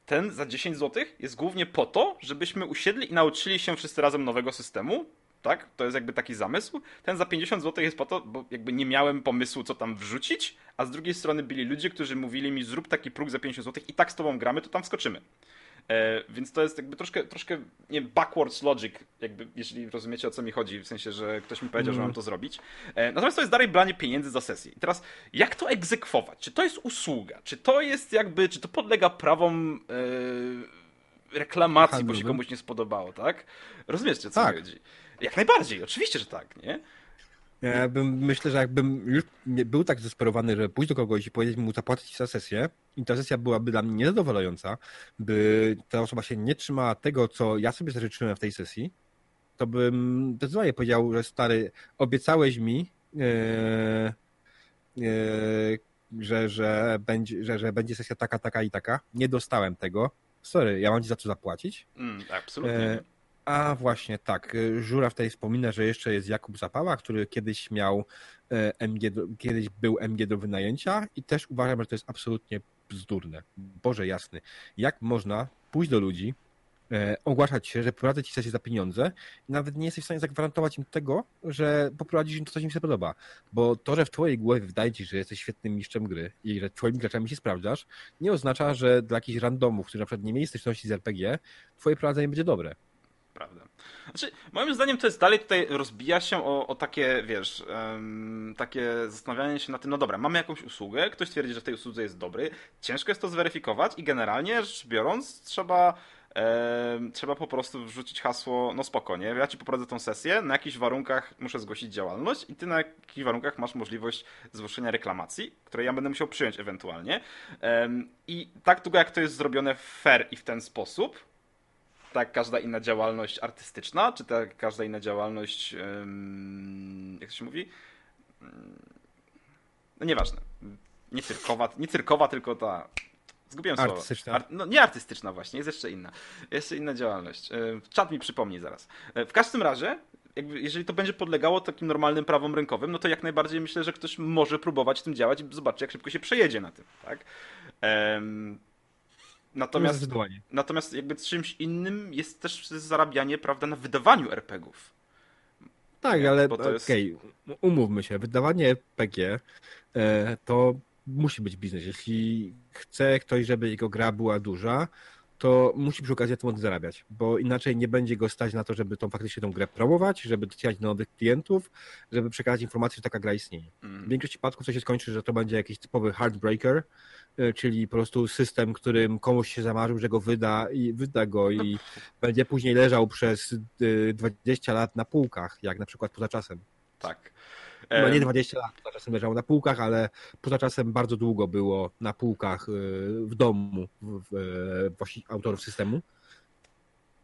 Ten za 10 zł jest głównie po to, żebyśmy usiedli i nauczyli się wszyscy razem nowego systemu, tak? To jest jakby taki zamysł. Ten za 50 zł jest po to, bo jakby nie miałem pomysłu, co tam wrzucić, a z drugiej strony byli ludzie, którzy mówili mi, zrób taki próg za 50 zł i tak z tobą gramy, to tam wskoczymy. E, więc to jest jakby troszkę, troszkę nie backwards logic, jakby, jeżeli rozumiecie o co mi chodzi, w sensie, że ktoś mi powiedział, mm. że mam to zrobić. E, natomiast to jest dalej branie pieniędzy za sesję. I teraz, jak to egzekwować? Czy to jest usługa? Czy to jest jakby, czy to podlega prawom e, reklamacji, bo się komuś nie spodobało, tak? Rozumiecie, o co tak. mi chodzi? Jak najbardziej, oczywiście, że tak, nie? Ja bym, myślę, że jakbym już był tak zdesperowany, żeby pójść do kogoś i powiedzieć mu zapłacić za sesję i ta sesja byłaby dla mnie niezadowalająca, by ta osoba się nie trzymała tego, co ja sobie zażyczyłem w tej sesji, to bym zdecydowanie powiedział, że stary, obiecałeś mi, e, e, że, że, będzie, że, że będzie sesja taka, taka i taka. Nie dostałem tego. Sorry, ja mam ci za co zapłacić. Mm, absolutnie. E, a właśnie tak. Y, Żura tutaj wspomina, że jeszcze jest Jakub Zapała, który kiedyś miał e, MG, kiedyś był MG do wynajęcia i też uważam, że to jest absolutnie bzdurne. Boże jasny. Jak można pójść do ludzi, e, ogłaszać się, że prowadzę ci sesję za pieniądze i nawet nie jesteś w stanie zagwarantować im tego, że poprowadzisz im to, co im się podoba. Bo to, że w twojej głowie wydaje ci, że jesteś świetnym mistrzem gry i że twoimi graczami się sprawdzasz, nie oznacza, że dla jakichś randomów, którzy na przykład nie mieli styczności z RPG, twoje prowadzenie będzie dobre prawda. Znaczy, moim zdaniem to jest dalej tutaj rozbija się o, o takie, wiesz, um, takie zastanawianie się na tym, no dobra, mamy jakąś usługę, ktoś twierdzi, że w tej usłudze jest dobry, ciężko jest to zweryfikować i generalnie rzecz biorąc trzeba trzeba po prostu wrzucić hasło, no spokojnie, ja ci poprowadzę tą sesję, na jakichś warunkach muszę zgłosić działalność i ty na jakich warunkach masz możliwość zgłoszenia reklamacji, której ja będę musiał przyjąć ewentualnie. I tak długo jak to jest zrobione fair i w ten sposób, tak każda inna działalność artystyczna, czy tak każda inna działalność, jak to się mówi? No nieważne. Nie cyrkowa, nie cyrkowa tylko ta. Zgubiłem słowo. Artystyczna. Ar... no nie artystyczna właśnie, jest jeszcze inna. Jest inna działalność. Czat mi przypomni zaraz. E, w każdym razie jakby, jeżeli to będzie podlegało takim normalnym prawom rynkowym, no to jak najbardziej myślę, że ktoś może próbować tym działać i zobaczyć, jak szybko się przejedzie na tym, tak? Um, natomiast, natomiast jakby czymś innym jest też zarabianie, prawda, na wydawaniu RPG-ów. Tak, ale jest- okej, umówmy się, wydawanie RPG e, to musi być biznes. Jeśli chce ktoś, żeby jego gra była duża, to musi przy okazji tym zarabiać, bo inaczej nie będzie go stać na to, żeby tą faktycznie tą grę promować, żeby docierać do nowych klientów, żeby przekazać informację, że taka gra istnieje. W Mm. większości przypadków to się skończy, że to będzie jakiś typowy heartbreaker, czyli po prostu system, którym komuś się zamarzył, że go wyda i wyda go i będzie później leżał przez e, 20 lat na półkach, jak na przykład poza czasem. Tak. No nie 20 lat, poza czasem leżało na półkach, ale poza czasem bardzo długo było na półkach e, w domu w, w, e, autorów systemu.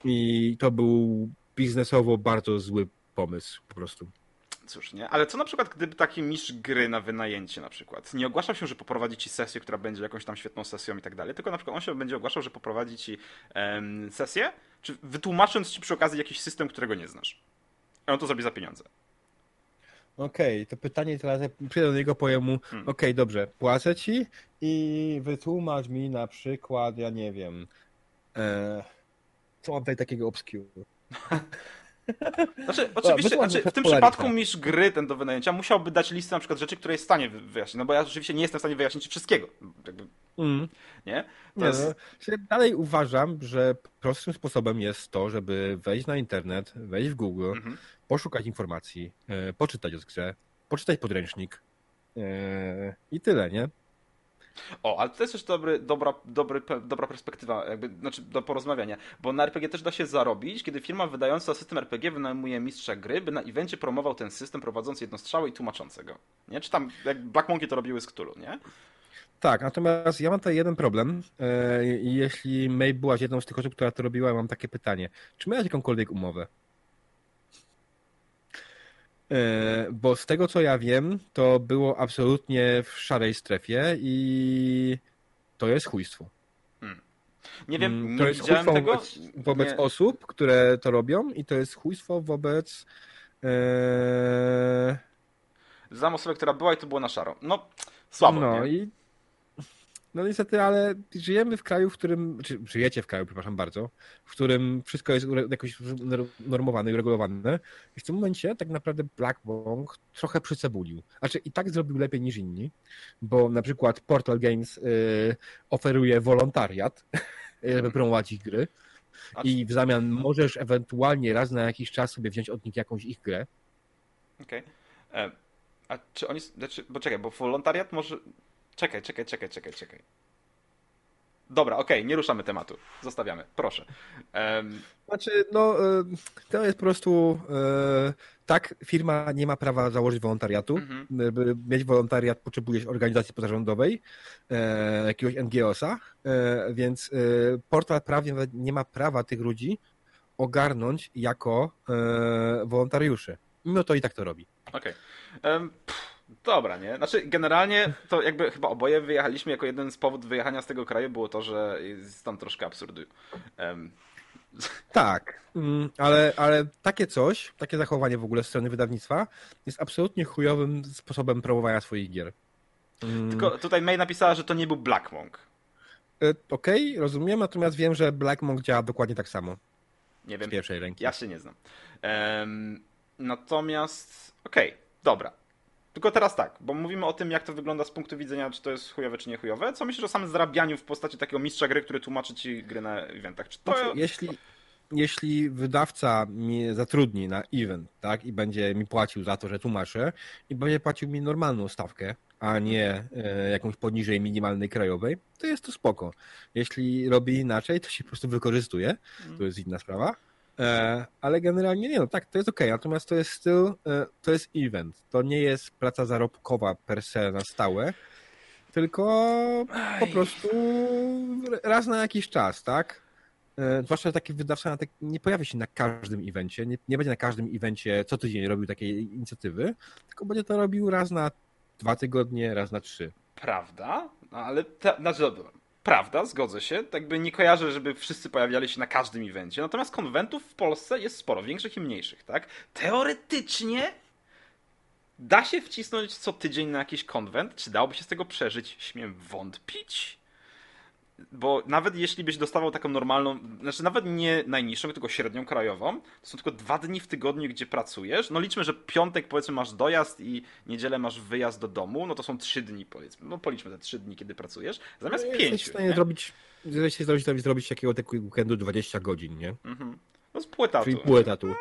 I to był biznesowo bardzo zły pomysł po prostu. Cóż, nie? Ale co na przykład, gdyby taki mistrz gry na wynajęcie na przykład nie ogłaszał się, że poprowadzi ci sesję, która będzie jakąś tam świetną sesją i tak dalej, tylko na przykład on się będzie ogłaszał, że poprowadzi ci em, sesję, czy wytłumacząc ci przy okazji jakiś system, którego nie znasz. I on to zrobi za pieniądze. Okej, to pytanie teraz, jak przyjdę do niego, powiem mu, Hmm. okej, dobrze, płacę ci i wytłumacz mi na przykład, ja nie wiem, e, co mam tutaj takiego obscure. Znaczy, oczywiście, wytłumacz znaczy, w tym przypadku mistrz gry ten do wynajęcia musiałby dać listę na przykład rzeczy, które jest w stanie wy- wyjaśnić. No bo ja rzeczywiście nie jestem w stanie wyjaśnić wszystkiego. Jakby, Mm. nie? To Nie, jest... no, dalej uważam, że prostym sposobem jest to, żeby wejść na internet, wejść w Google, Mhm. poszukać informacji, e, poczytać o grze, poczytać podręcznik e, i tyle, nie? O, ale to jest też dobry, dobra, dobry, dobra perspektywa, jakby, znaczy do porozmawiania, bo na RPG też da się zarobić, kiedy firma wydająca system RPG wynajmuje mistrza gry, by na evencie promował ten system, prowadząc jednostrzały i tłumaczącego. Nie? Czy tam, jak Black Monkey to robiły z Cthulhu, nie? Tak, natomiast ja mam tutaj jeden problem e, jeśli May byłaś jedną z tych osób, która to robiła, mam takie pytanie. Czy miałaś jakąkolwiek umowę? E, Bo z tego co ja wiem, to było absolutnie w szarej strefie i to jest chujstwo. Nie wiem, Mm, nie to jest chujstwo tego. wobec, wobec nie, osób, które to robią i to jest chujstwo wobec e, Znam osobę, która była i to było na szaro. No, słabo, no nie? i no niestety, ale żyjemy w kraju, w którym, czy żyjecie w kraju, przepraszam bardzo, w którym wszystko jest jakoś normowane i uregulowane i w tym momencie tak naprawdę Black trochę przycebulił. Znaczy i tak zrobił lepiej niż inni, bo na przykład Portal Games y, oferuje wolontariat, żeby promować ich gry i w zamian możesz ewentualnie raz na jakiś czas sobie wziąć od nich jakąś ich grę. Okej. E, A czy oni. Znaczy, bo czekaj, bo wolontariat może. Czekaj, czekaj, czekaj, czekaj, czekaj. Dobra, okej, nie ruszamy tematu. Zostawiamy, proszę. Em, Znaczy, no, y, to jest po prostu y, tak, firma nie ma prawa założyć wolontariatu. Mhm. By mieć wolontariat potrzebujesz organizacji pozarządowej, e, jakiegoś NGO-sa, e, więc e, portal prawnie nie ma prawa tych ludzi ogarnąć jako e, wolontariuszy. Mimo to i tak to robi. Okej. Em, pff, Dobra, nie? Znaczy, generalnie to jakby chyba oboje wyjechaliśmy jako jeden z powodów wyjechania z tego kraju było to, że jest tam troszkę absurdu. Em, Tak, mm, ale, ale takie coś, takie zachowanie w ogóle z strony wydawnictwa jest absolutnie chujowym sposobem promowania swoich gier. Mm. Tylko tutaj May napisała, że to nie był Black Monk. E, Okej, rozumiem, natomiast wiem, że Black Monk działa dokładnie tak samo Nie z wiem, pierwszej ręki. ja się nie znam. Em, natomiast, okej, dobra. Tylko teraz tak, bo mówimy o tym, jak to wygląda z punktu widzenia, czy to jest chujowe, czy nie chujowe. Co myślisz o samym zarabianiu w postaci takiego mistrza gry, który tłumaczy ci gry na eventach? Czy to... Znaczy, jeśli, jeśli wydawca mnie zatrudni na event, tak, i będzie mi płacił za to, że tłumaczę, i będzie płacił mi normalną stawkę, a nie e, jakąś poniżej minimalnej krajowej, to jest to spoko. Jeśli robi inaczej, to się po prostu wykorzystuje, to jest inna sprawa. E, ale generalnie nie, no tak, to jest okej, natomiast to jest styl, e, to jest event, to nie jest praca zarobkowa per se na stałe, tylko po prostu raz na jakiś czas, tak? E, Zwłaszcza taki wydawca tak nie pojawi się na każdym evencie, nie, nie będzie na każdym evencie co tydzień robił takiej inicjatywy, tylko będzie to robił raz na dwa tygodnie, raz na trzy. Prawda? No, ale ta, znaczy, dobra. Prawda, zgodzę się. Tak jakby nie kojarzę, żeby wszyscy pojawiali się na każdym evencie. Natomiast konwentów w Polsce jest sporo, większych i mniejszych, tak? Teoretycznie da się wcisnąć co tydzień na jakiś konwent. Czy dałoby się z tego przeżyć? Śmiem wątpić. Bo nawet jeśli byś dostawał taką normalną, znaczy nawet nie najniższą, tylko średnią krajową, to są tylko dwa dni w tygodniu, gdzie pracujesz. No liczmy, że piątek powiedzmy masz dojazd i niedzielę masz wyjazd do domu, no to są trzy dni powiedzmy. No policzmy te trzy dni, kiedy pracujesz, zamiast No, pięciu. Jesteś w stanie nie? zrobić, jesteś w stanie zrobić, takiego takiego weekendu 20 godzin, nie? Mhm. No z pół. Czyli pół etatu.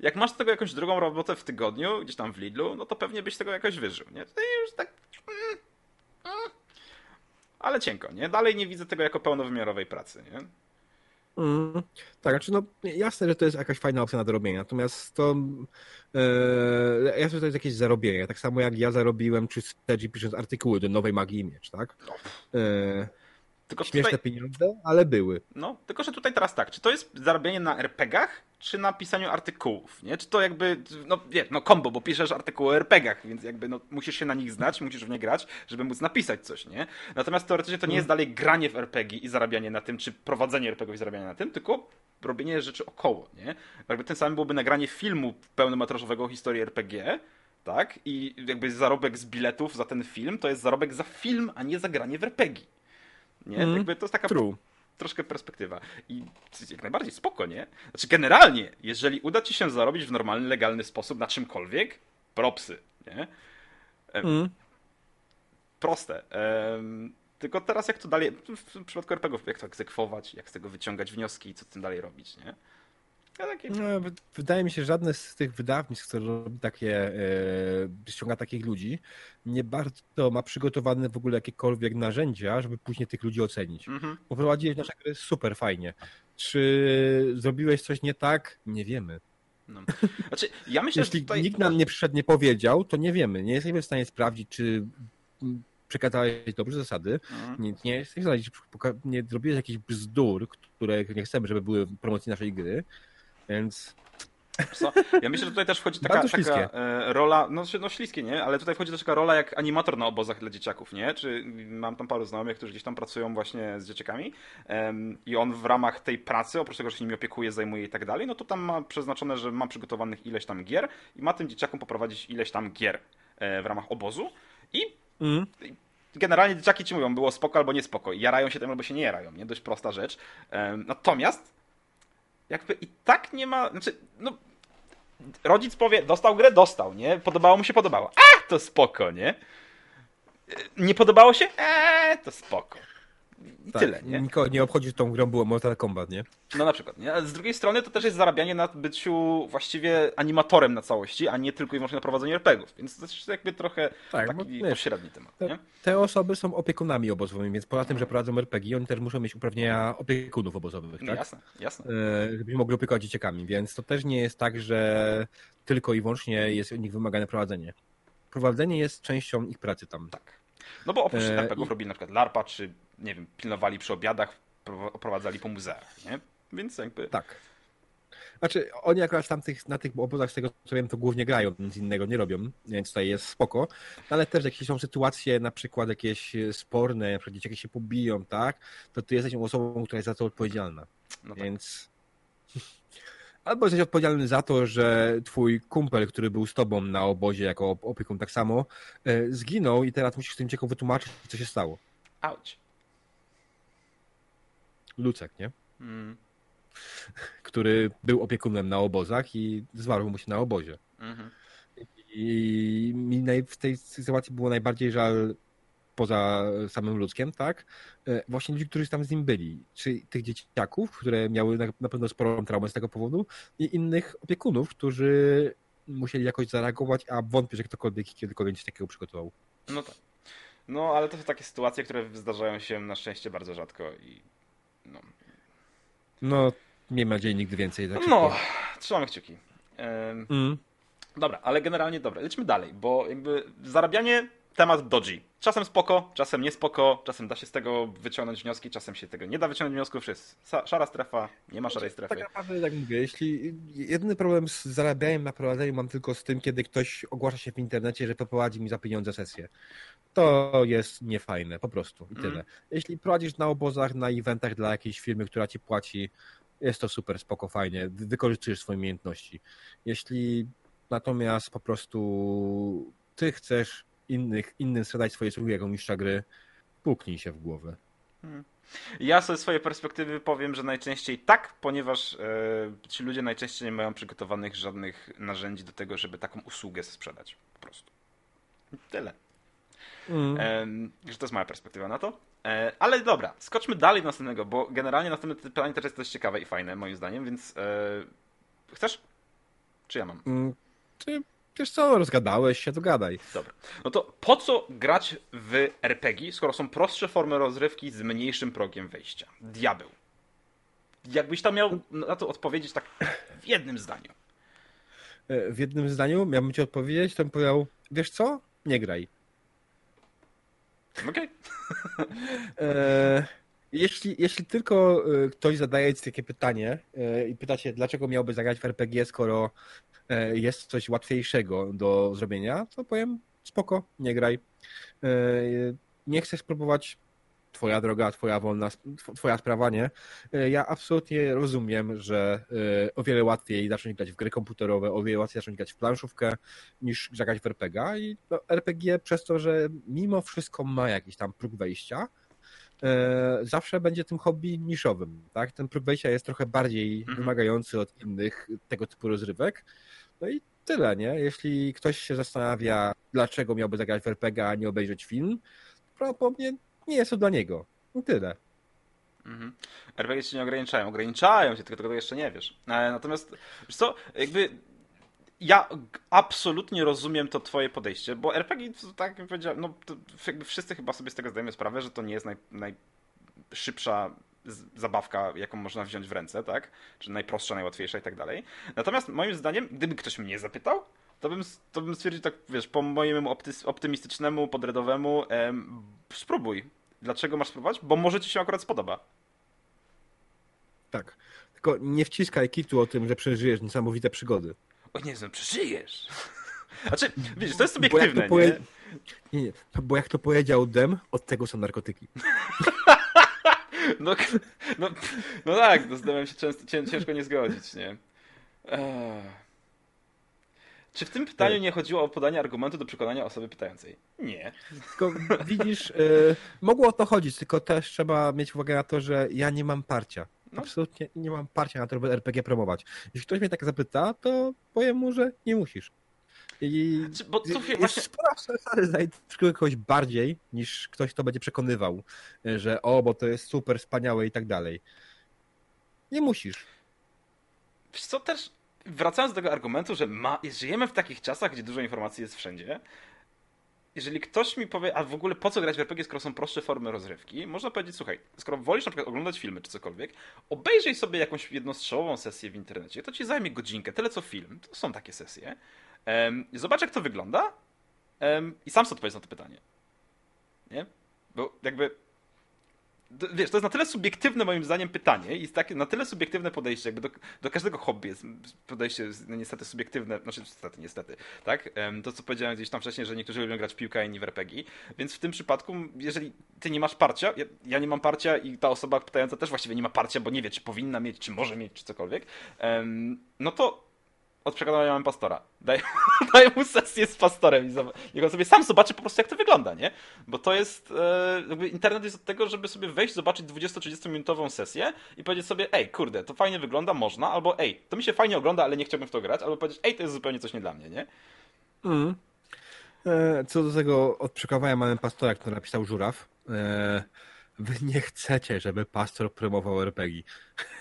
Jak masz tego jakąś drugą robotę w tygodniu, gdzieś tam w Lidlu, no to pewnie byś tego jakoś wyżył, nie? Tutaj już tak... Ale cienko, nie? Dalej nie widzę tego jako pełnowymiarowej pracy, nie? Mm, tak, znaczy no jasne, że to jest jakaś fajna opcja na dorobienie, natomiast to e, jasne, to jest jakieś zarobienie, tak samo jak ja zarobiłem czy Sergi pisząc artykuły do nowej magii miecz, tak? E, Tylko śmieszne tutaj, pieniądze, ale były. no, tylko że tutaj teraz tak, czy to jest zarabianie na RPGach, czy na pisaniu artykułów, nie? Czy to jakby, no wie, no kombo, bo piszesz artykuły o RPGach, więc jakby no, musisz się na nich znać, musisz w nie grać, żeby móc napisać coś, nie? Natomiast teoretycznie to nie jest dalej granie w RPG i zarabianie na tym, czy prowadzenie RPG i zarabianie na tym, tylko robienie rzeczy około, nie? Jakby tym samym byłoby nagranie filmu pełnometrażowego o historii RPG, tak? I jakby zarobek z biletów za ten film to jest zarobek za film, a nie za granie w RPG. Nie? Mm, Jakby to jest taka True. troszkę perspektywa. I jak najbardziej spoko, nie? Znaczy generalnie, jeżeli uda ci się zarobić w normalny, legalny sposób na czymkolwiek, propsy, nie? Mm. Proste. Tylko teraz jak to dalej, w przypadku RPGów, jak to egzekwować, jak z tego wyciągać wnioski i co z tym dalej robić, nie? Ja. No, wy- wydaje mi się, że żadne z tych wydawnictw, które robi takie, e, ściąga takich ludzi, nie bardzo ma przygotowane w ogóle jakiekolwiek narzędzia, żeby później tych ludzi ocenić. Mhm. Poprowadziłeś nasze gry super fajnie. Czy zrobiłeś coś nie tak? Nie wiemy. No. Znaczy, ja myślę, Jeśli tutaj... nikt nam nie przyszedł, nie powiedział, to nie wiemy. Nie jesteśmy w stanie sprawdzić, czy przekazałeś dobrze zasady. Mhm. Nie, nie jesteśmy w stanie, czy poka- nie zrobiłeś jakichś bzdur, które nie chcemy, żeby były w promocji naszej gry. Więc Co? Ja myślę, że tutaj też wchodzi taka, taka e, rola, no, znaczy, no śliskie, nie? Ale tutaj wchodzi też taka rola jak animator na obozach dla dzieciaków, nie? Czy mam tam paru znajomych, którzy gdzieś tam pracują właśnie z dzieciakami em, i on w ramach tej pracy, oprócz tego, że się nimi opiekuje, zajmuje i tak dalej, no to tam ma przeznaczone, że ma przygotowanych ileś tam gier i ma tym dzieciakom poprowadzić ileś tam gier e, w ramach obozu i mm, generalnie dzieciaki ci mówią, było spoko albo nie spoko. Jarają się tym albo się nie jarają, nie? Dość prosta rzecz. Natomiast jakby i tak nie ma, znaczy, no rodzic powie, dostał grę, dostał, nie? Podobało mu się, podobało. A, to spoko, nie? Nie podobało się? Eee, to spoko. I tak, tyle, nie? Nikogo nie obchodzi, że tą grą było Mortal Kombat, nie? No na przykład, nie? Ale z drugiej strony to też jest zarabianie na byciu właściwie animatorem na całości, a nie tylko i wyłącznie na prowadzeniu RPGów. Więc to jest jakby trochę Tak, bo taki wiesz, pośredni temat, nie? Te, te osoby są opiekunami obozowymi, więc poza tym, że prowadzą RPG, oni też muszą mieć uprawnienia opiekunów obozowych, No, tak? jasne, jasne. E, Żeby mogli opiekować dzieciakami, więc to też nie jest tak, że tylko i wyłącznie jest od nich wymagane prowadzenie. Prowadzenie jest częścią ich pracy tam. Tak. No bo oprócz E, RPGów i- robili na przykład LARPA, czy nie wiem, pilnowali przy obiadach, pro- oprowadzali po muzeach, nie? Więc jakby... Tak. Znaczy, oni akurat tam tych, na tych obozach, z tego co wiem, to głównie grają, nic innego nie robią, więc tutaj jest spoko. Ale też jakieś są sytuacje, na przykład jakieś sporne, na przykład dzieciaki się pobiją, tak? To ty jesteś osobą, która jest za to odpowiedzialna. No tak. Więc albo jesteś odpowiedzialny za to, że twój kumpel, który był z tobą na obozie jako op- opiekun tak samo, e, zginął i teraz musisz tym dzieciakom wytłumaczyć, co się stało. Auć. Lucek, nie? Mm, Który był opiekunem na obozach i zmarł mu się na obozie. mhm. I mi naj, w tej sytuacji było najbardziej żal poza samym ludzkiem, tak? E, Właśnie ludzi, którzy tam z nim byli. Czy tych dzieciaków, które miały na, na pewno sporą traumę z tego powodu i innych opiekunów, którzy musieli jakoś zareagować, a wątpię, że ktokolwiek kiedykolwiek coś takiego przygotował. No tak. No, ale to są takie sytuacje, które zdarzają się na szczęście bardzo rzadko i no, No, miejmy nadzieję nigdy więcej. Tak no trzymamy kciuki. Mm. Dobra, ale generalnie dobra, lećmy dalej, bo jakby zarabianie temat dodgy. Czasem spoko, czasem nie spoko, czasem da się z tego wyciągnąć wnioski, czasem się tego nie da wyciągnąć wniosków. Jest szara strefa, nie ma szarej strefy. Tak naprawdę, jak mówię, jeśli jedyny problem z zarabianiem na prowadzeniu mam tylko z tym, kiedy ktoś ogłasza się w internecie, że poprowadzi mi za pieniądze sesję. To jest niefajne, po prostu i tyle. Mm. Jeśli prowadzisz na obozach, na eventach dla jakiejś firmy, która ci płaci, jest to super, spoko, fajnie, wy- wykorzystujesz swoje umiejętności. Jeśli natomiast po prostu ty chcesz innych, innym sprzedać swoje usługi jako mistrza gry, puknij się w głowę. Ja sobie swojej perspektywy powiem, że najczęściej tak, ponieważ e, ci ludzie najczęściej nie mają przygotowanych żadnych narzędzi do tego, żeby taką usługę sprzedać. Po prostu. Tyle. Mm. Em, że to jest moja perspektywa na to. E, ale dobra, skoczmy dalej do następnego, bo generalnie następne pytanie też jest dość ciekawe i fajne, moim zdaniem, więc e, chcesz? Czy ja mam? Mm, Ty, wiesz co, rozgadałeś się, to gadaj. Dobra. No to po co grać w RPG, skoro są prostsze formy rozrywki z mniejszym progiem wejścia? Diabeł. Jakbyś tam miał na to odpowiedzieć tak w jednym zdaniu. E, W jednym zdaniu miałbym ci odpowiedzieć, to bym powiedział, wiesz co, nie graj. Okej. E, jeśli, jeśli tylko e, ktoś zadaje ci takie pytanie e, i pyta się, dlaczego miałby zagrać w RPG, skoro e, jest coś łatwiejszego do zrobienia, to powiem, spoko, nie graj. Nie chcesz spróbować, twoja droga, twoja wolna, tw- twoja sprawa, nie? Ja absolutnie rozumiem, że o wiele łatwiej zacząć grać w gry komputerowe, o wiele łatwiej zacząć grać w planszówkę, niż zagrać w RPG i no, RPG przez to, że mimo wszystko ma jakiś tam próg wejścia, zawsze będzie tym hobby niszowym, tak? Ten próg wejścia jest trochę bardziej Mhm. wymagający od innych tego typu rozrywek. No i tyle, nie? Jeśli ktoś się zastanawia, dlaczego miałby zagrać w RPG, a nie obejrzeć film, prawdopodobnie nie jest to dla niego. I tyle. Mhm. RPG się nie ograniczają. Ograniczają się, tylko tego jeszcze nie wiesz. E, Natomiast, wiesz co, jakby ja absolutnie rozumiem to twoje podejście, bo RPG, tak jak powiedziałem, no jakby wszyscy chyba sobie z tego zdajemy sprawę, że to nie jest naj, najszybsza zabawka, jaką można wziąć w ręce, tak? Czy najprostsza, najłatwiejsza i tak dalej. Natomiast moim zdaniem, gdyby ktoś mnie zapytał, to bym, to bym stwierdził tak, wiesz, po mojemu optymistycznemu, podredowemu, em, spróbuj. Dlaczego masz spróbować? Bo może ci się akurat spodoba. Tak. Tylko nie wciskaj kitu o tym, że przeżyjesz niesamowite przygody. O nie, no przeżyjesz. Znaczy, widzisz, to jest Bo subiektywne, powie- nie? Nie, nie, bo jak to powiedział Dem, od tego są narkotyki. No, no, no tak, no zdawiam się często, cię, ciężko nie zgodzić, nie? Czy w tym pytaniu nie chodziło o podanie argumentu do przekonania osoby pytającej? Nie. Tylko widzisz, y, mogło o to chodzić, tylko też trzeba mieć uwagę na to, że ja nie mam parcia. No. Absolutnie nie mam parcia na to, żeby RPG promować. Jeśli ktoś mnie tak zapyta, to powiem mu, że nie musisz. I Czy, bo tu jest właśnie... spora szansa, że kogoś bardziej, niż ktoś, kto będzie przekonywał, że o, bo to jest super, wspaniałe i tak dalej. Nie musisz. Wiesz co, też wracając do tego argumentu, że ma, żyjemy w takich czasach, gdzie dużo informacji jest wszędzie. Jeżeli ktoś mi powie, a w ogóle po co grać w RPG, skoro są prostsze formy rozrywki, można powiedzieć, słuchaj, skoro wolisz na przykład oglądać filmy czy cokolwiek, obejrzyj sobie jakąś jednostrzałową sesję w internecie, to ci zajmie godzinkę, tyle co film, to są takie sesje. Em, zobacz jak to wygląda em, i sam sobie odpowiedz na to pytanie. Nie? Bo jakby wiesz, to jest na tyle subiektywne moim zdaniem pytanie i takie, na tyle subiektywne podejście, jakby do, do każdego hobby jest podejście no, niestety subiektywne, znaczy niestety, niestety, tak? To, co powiedziałem gdzieś tam wcześniej, że niektórzy lubią grać w piłkę, a inni w RPG, więc w tym przypadku, jeżeli ty nie masz parcia, ja, ja nie mam parcia i ta osoba pytająca też właściwie nie ma parcia, bo nie wie, czy powinna mieć, czy może mieć, czy cokolwiek, no to od przekonania pastora. Daj, daj mu sesję z pastorem i niech on sobie sam zobaczy po prostu, jak to wygląda, nie? Bo to jest, e, jakby internet jest od tego, żeby sobie wejść, zobaczyć 20-30 minutową sesję i powiedzieć sobie, ej, kurde, to fajnie wygląda, można, albo ej, to mi się fajnie ogląda, ale nie chciałbym w to grać, albo powiedzieć, ej, to jest zupełnie coś nie dla mnie, nie? Mm. E, Co do tego od przekonania mamy pastora, który napisał żuraw. Wy nie chcecie, żeby pastor promował RPG,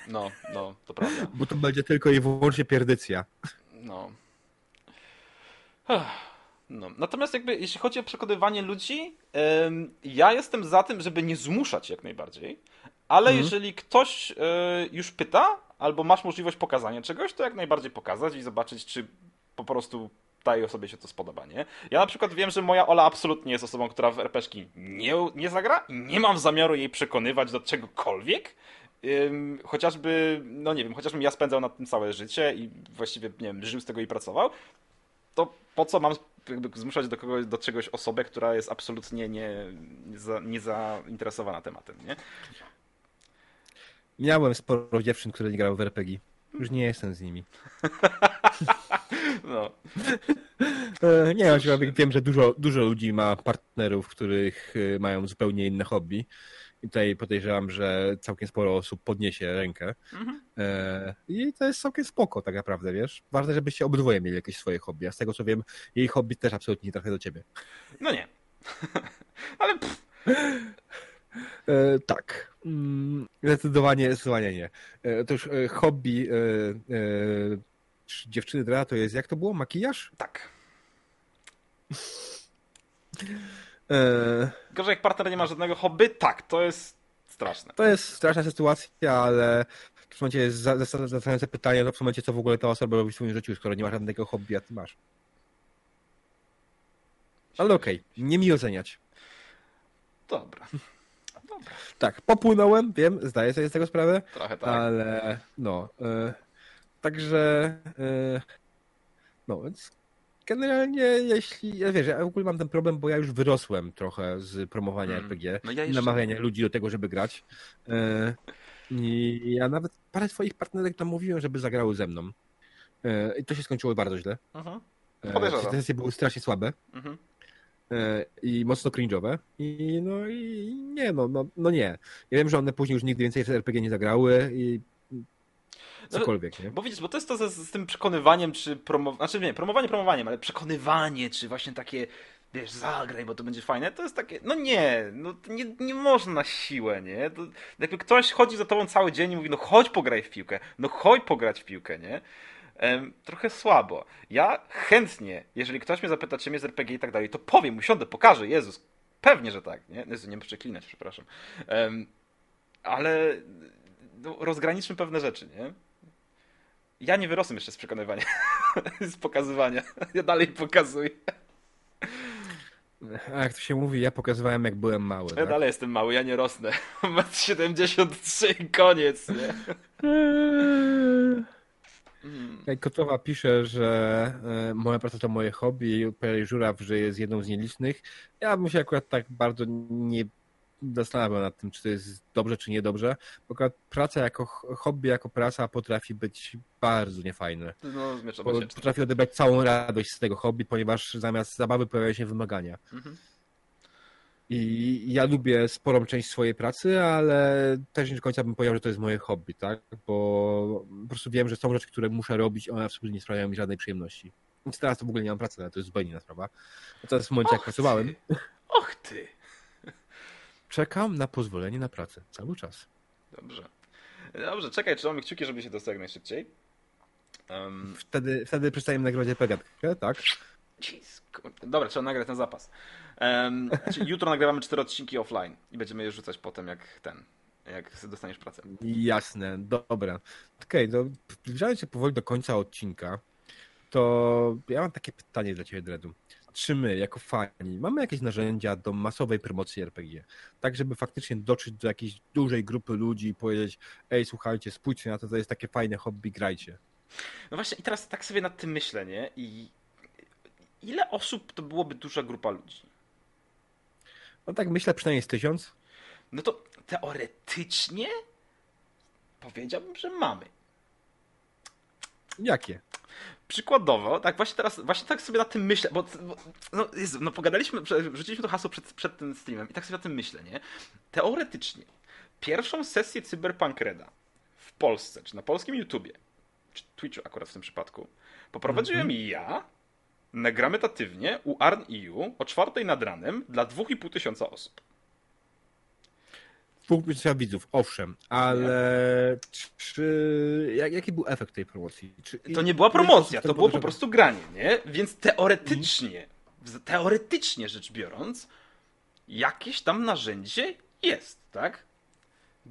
No, no, to prawda. bo to będzie tylko i wyłącznie pierdycja. No. No. Natomiast jakby jeśli chodzi o przekonywanie ludzi, ja jestem za tym, żeby nie zmuszać jak najbardziej, ale Mhm. jeżeli ktoś e, już pyta, albo masz możliwość pokazania czegoś, to jak najbardziej pokazać i zobaczyć, czy po prostu tej osobie się to spodoba, nie? Ja na przykład wiem, że moja Ola absolutnie jest osobą, która w RPszki nie, nie zagra i nie mam zamiaru jej przekonywać do czegokolwiek, Ym, chociażby, no nie wiem, chociażbym ja spędzał na tym całe życie i właściwie, nie wiem, żył z tego i pracował, to po co mam zmuszać do, kogoś, do czegoś osobę, która jest absolutnie nie, nie, za, nie zainteresowana tematem, nie? Miałem sporo dziewczyn, które nie grały w RPG. Już nie jestem z nimi. No. E, Nie, aczkolwiek wiem, że dużo, dużo ludzi ma partnerów, których e, mają zupełnie inne hobby. I tutaj podejrzewam, że całkiem sporo osób podniesie rękę. Mhm. E, I to jest całkiem spoko, tak naprawdę, wiesz? Ważne, żebyście obydwoje mieli jakieś swoje hobby. A z tego co wiem, jej hobby też absolutnie nie trafia do ciebie. No nie. Ale pff, E, tak. Mm, Zdecydowanie, zdecydowanie nie. E, już e, hobby dziewczyny Drea to jest, jak to było? Makijaż? tak. E, Gorzej jak partner nie ma żadnego hobby, tak, to jest straszne. To jest straszna sytuacja, ale w tym momencie jest za- za- zastanawiające pytanie, no w tym momencie co w ogóle ta osoba robi w swoim życiu, skoro nie ma żadnego hobby, a ty masz. Ale okej, nie mi oceniać. Dobra. Dobra. Tak, popłynąłem, wiem, zdaję sobie z tego sprawę, Trochę tak. ale no, e, także e, no więc generalnie jeśli, ja wiesz, ja w ogóle mam ten problem, bo ja już wyrosłem trochę z promowania Mm. RPG, No ja jeszcze- namawiania ludzi do tego, żeby grać e, i ja nawet parę swoich partnerek namówiłem, żeby zagrały ze mną e, i to się skończyło bardzo źle. Mhm. Te sesje były strasznie słabe Mhm. i mocno cringe'owe i no i nie, no, no, no nie. Ja wiem, że one później już nigdy więcej w RPG nie zagrały i cokolwiek, nie? Bo widzisz, bo to jest to z, z tym przekonywaniem, czy promowaniem, znaczy nie, promowanie promowaniem, ale przekonywanie, czy właśnie takie, wiesz, zagraj, bo to będzie fajne, to jest takie, no nie, no nie, nie można na siłę, nie? To, jakby ktoś chodzi za tobą cały dzień i mówi, no chodź pograj w piłkę, no chodź pograć w piłkę, nie? Em, trochę słabo. Ja chętnie, jeżeli ktoś mnie zapyta, czym jest RPG i tak dalej, to powiem, usiądę, pokażę, Jezus, pewnie, że tak, nie? Jezu, nie muszę przeklinać, przepraszam. Em, ale no, rozgraniczmy pewne rzeczy, nie? Ja nie wyrosłem jeszcze z przekonywania, z pokazywania. Ja dalej pokazuję. A jak to się mówi, ja pokazywałem jak byłem mały. Ja Tak? dalej jestem mały, ja nie rosnę. Mam 73 i koniec, nie? Mm. Jak Kotowa pisze, że e, moja praca to moje hobby i Żuraw, że jest jedną z nielicznych. Ja bym się akurat tak bardzo nie zastanawiał nad tym, czy to jest dobrze, czy niedobrze. Bo praca jako hobby, jako praca potrafi być bardzo niefajne. No, obosieczny. potrafi odebrać całą radość z tego hobby, ponieważ zamiast zabawy pojawiają się wymagania. Mhm. I ja lubię sporą część swojej pracy, ale też nie do końca bym powiedział, że to jest moje hobby, tak? Bo po prostu wiem, że są rzeczy, które muszę robić, one absolutnie nie sprawiają mi żadnej przyjemności. Więc teraz to w ogóle nie mam pracy, ale to jest zupełnie inna sprawa. Teraz w momencie, jak Och, pracowałem, ty. Och ty. Czekam na pozwolenie na pracę. Cały czas. Dobrze. Dobrze, czekaj, trzymamy kciuki, żeby się dostał jak najszybciej. Um, Wtedy, wtedy przestajemy nagrywać pegatkę, tak? jeez. Dobra, trzeba nagrać na zapas. Um, znaczy, jutro nagrywamy cztery odcinki offline i będziemy je rzucać potem jak ten, jak dostaniesz pracę. Jasne, dobra. Okej, to zbliżając się powoli do końca odcinka, to ja mam takie pytanie dla Ciebie, Dredu. Czy my, jako fani, mamy jakieś narzędzia do masowej promocji RPG? Tak, żeby faktycznie dotrzeć do jakiejś dużej grupy ludzi i powiedzieć, ej, słuchajcie, spójrzcie na to, to jest takie fajne hobby, grajcie. No właśnie i teraz tak sobie nad tym myślę, nie? I ile osób to byłoby duża grupa ludzi? No tak myślę, przynajmniej z tysiąc. No to teoretycznie powiedziałbym, że mamy. Jakie? Przykładowo, tak właśnie teraz, właśnie tak sobie na tym myślę, bo, bo no, Jezu, no pogadaliśmy, rzuciliśmy to hasło przed, przed tym streamem i tak sobie na tym myślę, nie? Teoretycznie, pierwszą sesję Cyberpunk Reda w Polsce, czy na polskim YouTubie, czy Twitchu akurat w tym przypadku, poprowadziłem ja, nagrametatywnie u ARN.EU o czwartej nad ranem dla 2,5 tysiąca osób. Pół tysiąca widzów, owszem, ale czy... Jak, jaki był efekt tej promocji? Czy... To nie była promocja, to było po prostu granie, nie? Więc teoretycznie, teoretycznie rzecz biorąc, jakieś tam narzędzie jest, tak?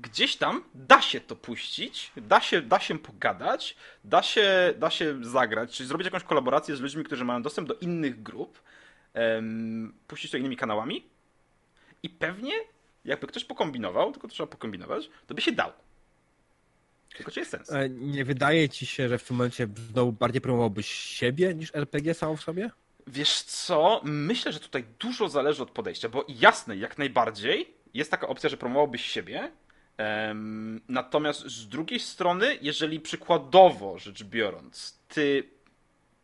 gdzieś tam da się to puścić, da się, da się pogadać, da się, da się zagrać, czyli zrobić jakąś kolaborację z ludźmi, którzy mają dostęp do innych grup, um, puścić to innymi kanałami i pewnie jakby ktoś pokombinował, tylko to trzeba pokombinować, to by się dało. Tylko czy jest sens? E, nie wydaje ci się, że w tym momencie znowu bardziej promowałbyś siebie niż RPG samo w sobie? Wiesz co? Myślę, że tutaj dużo zależy od podejścia, bo jasne, jak najbardziej jest taka opcja, że promowałbyś siebie. Natomiast z drugiej strony, jeżeli przykładowo rzecz biorąc, ty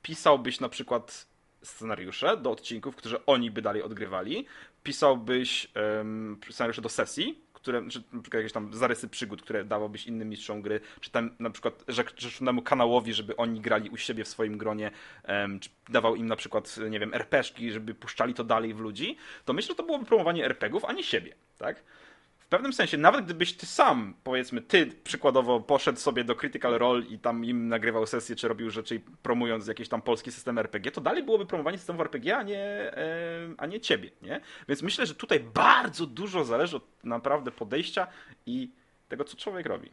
pisałbyś na przykład scenariusze do odcinków, które oni by dalej odgrywali, pisałbyś um, scenariusze do sesji, które, czy na przykład jakieś tam zarysy przygód, które dawabyś innym mistrzom gry, czy tam na przykład rzecznemu kanałowi, żeby oni grali u siebie w swoim gronie, um, czy dawał im na przykład, nie wiem, RPszki, żeby puszczali to dalej w ludzi, to myślę, że to byłoby promowanie RPGów, a nie siebie, tak? Pewnym sensie, nawet gdybyś ty sam, powiedzmy, ty przykładowo poszedł sobie do Critical Role i tam im nagrywał sesję, czy robił rzeczy promując jakiś tam polski system RPG, to dalej byłoby promowanie systemów RPG, a nie, a nie ciebie, nie? Więc myślę, że tutaj bardzo dużo zależy od naprawdę podejścia i tego, co człowiek robi.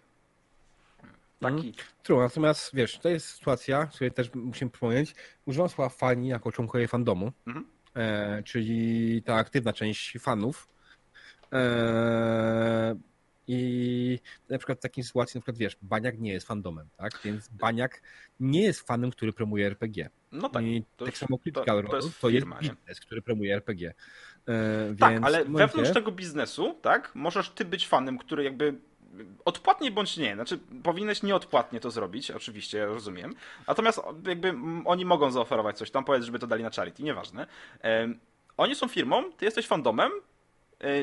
Taki. Mm, true, natomiast wiesz, to jest sytuacja, której też musimy przypomnieć. Używam słowa fani jako członkowie fandomu, mhm. e, czyli ta aktywna część fanów, I na przykład w takiej sytuacji, na przykład wiesz, Baniak nie jest fandomem, tak? Więc Baniak nie jest fanem, który promuje RPG. No tak. I tak samo Critical to, to, jest, to jest biznes, który promuje RPG. Eee, tak, ale momencie... wewnątrz tego biznesu, tak, możesz ty być fanem, który jakby odpłatnie bądź nie, znaczy powinieneś nieodpłatnie to zrobić, oczywiście, ja rozumiem. Natomiast jakby oni mogą zaoferować coś tam, powiedz, żeby to dali na charity, nieważne. Eee, oni są firmą, ty jesteś fandomem, E,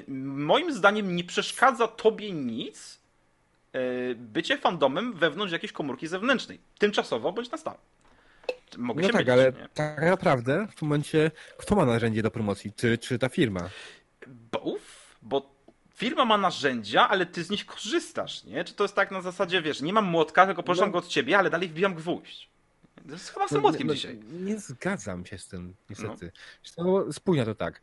moim zdaniem nie przeszkadza tobie nic e, bycie fandomem wewnątrz jakiejś komórki zewnętrznej. Tymczasowo bądź na stałe. Mogę no tak, mylić, ale nie? tak naprawdę w tym momencie kto ma narzędzie do promocji? Ty czy ta firma? Both, bo firma ma narzędzia, ale ty z nich korzystasz, nie? Czy to jest tak na zasadzie, wiesz, nie mam młotka, tylko pożyczam no. go od ciebie, ale dalej wbijam gwóźdź. To jest chyba z no, no, dzisiaj. Nie zgadzam się z tym, niestety. No. Spójrz na to tak.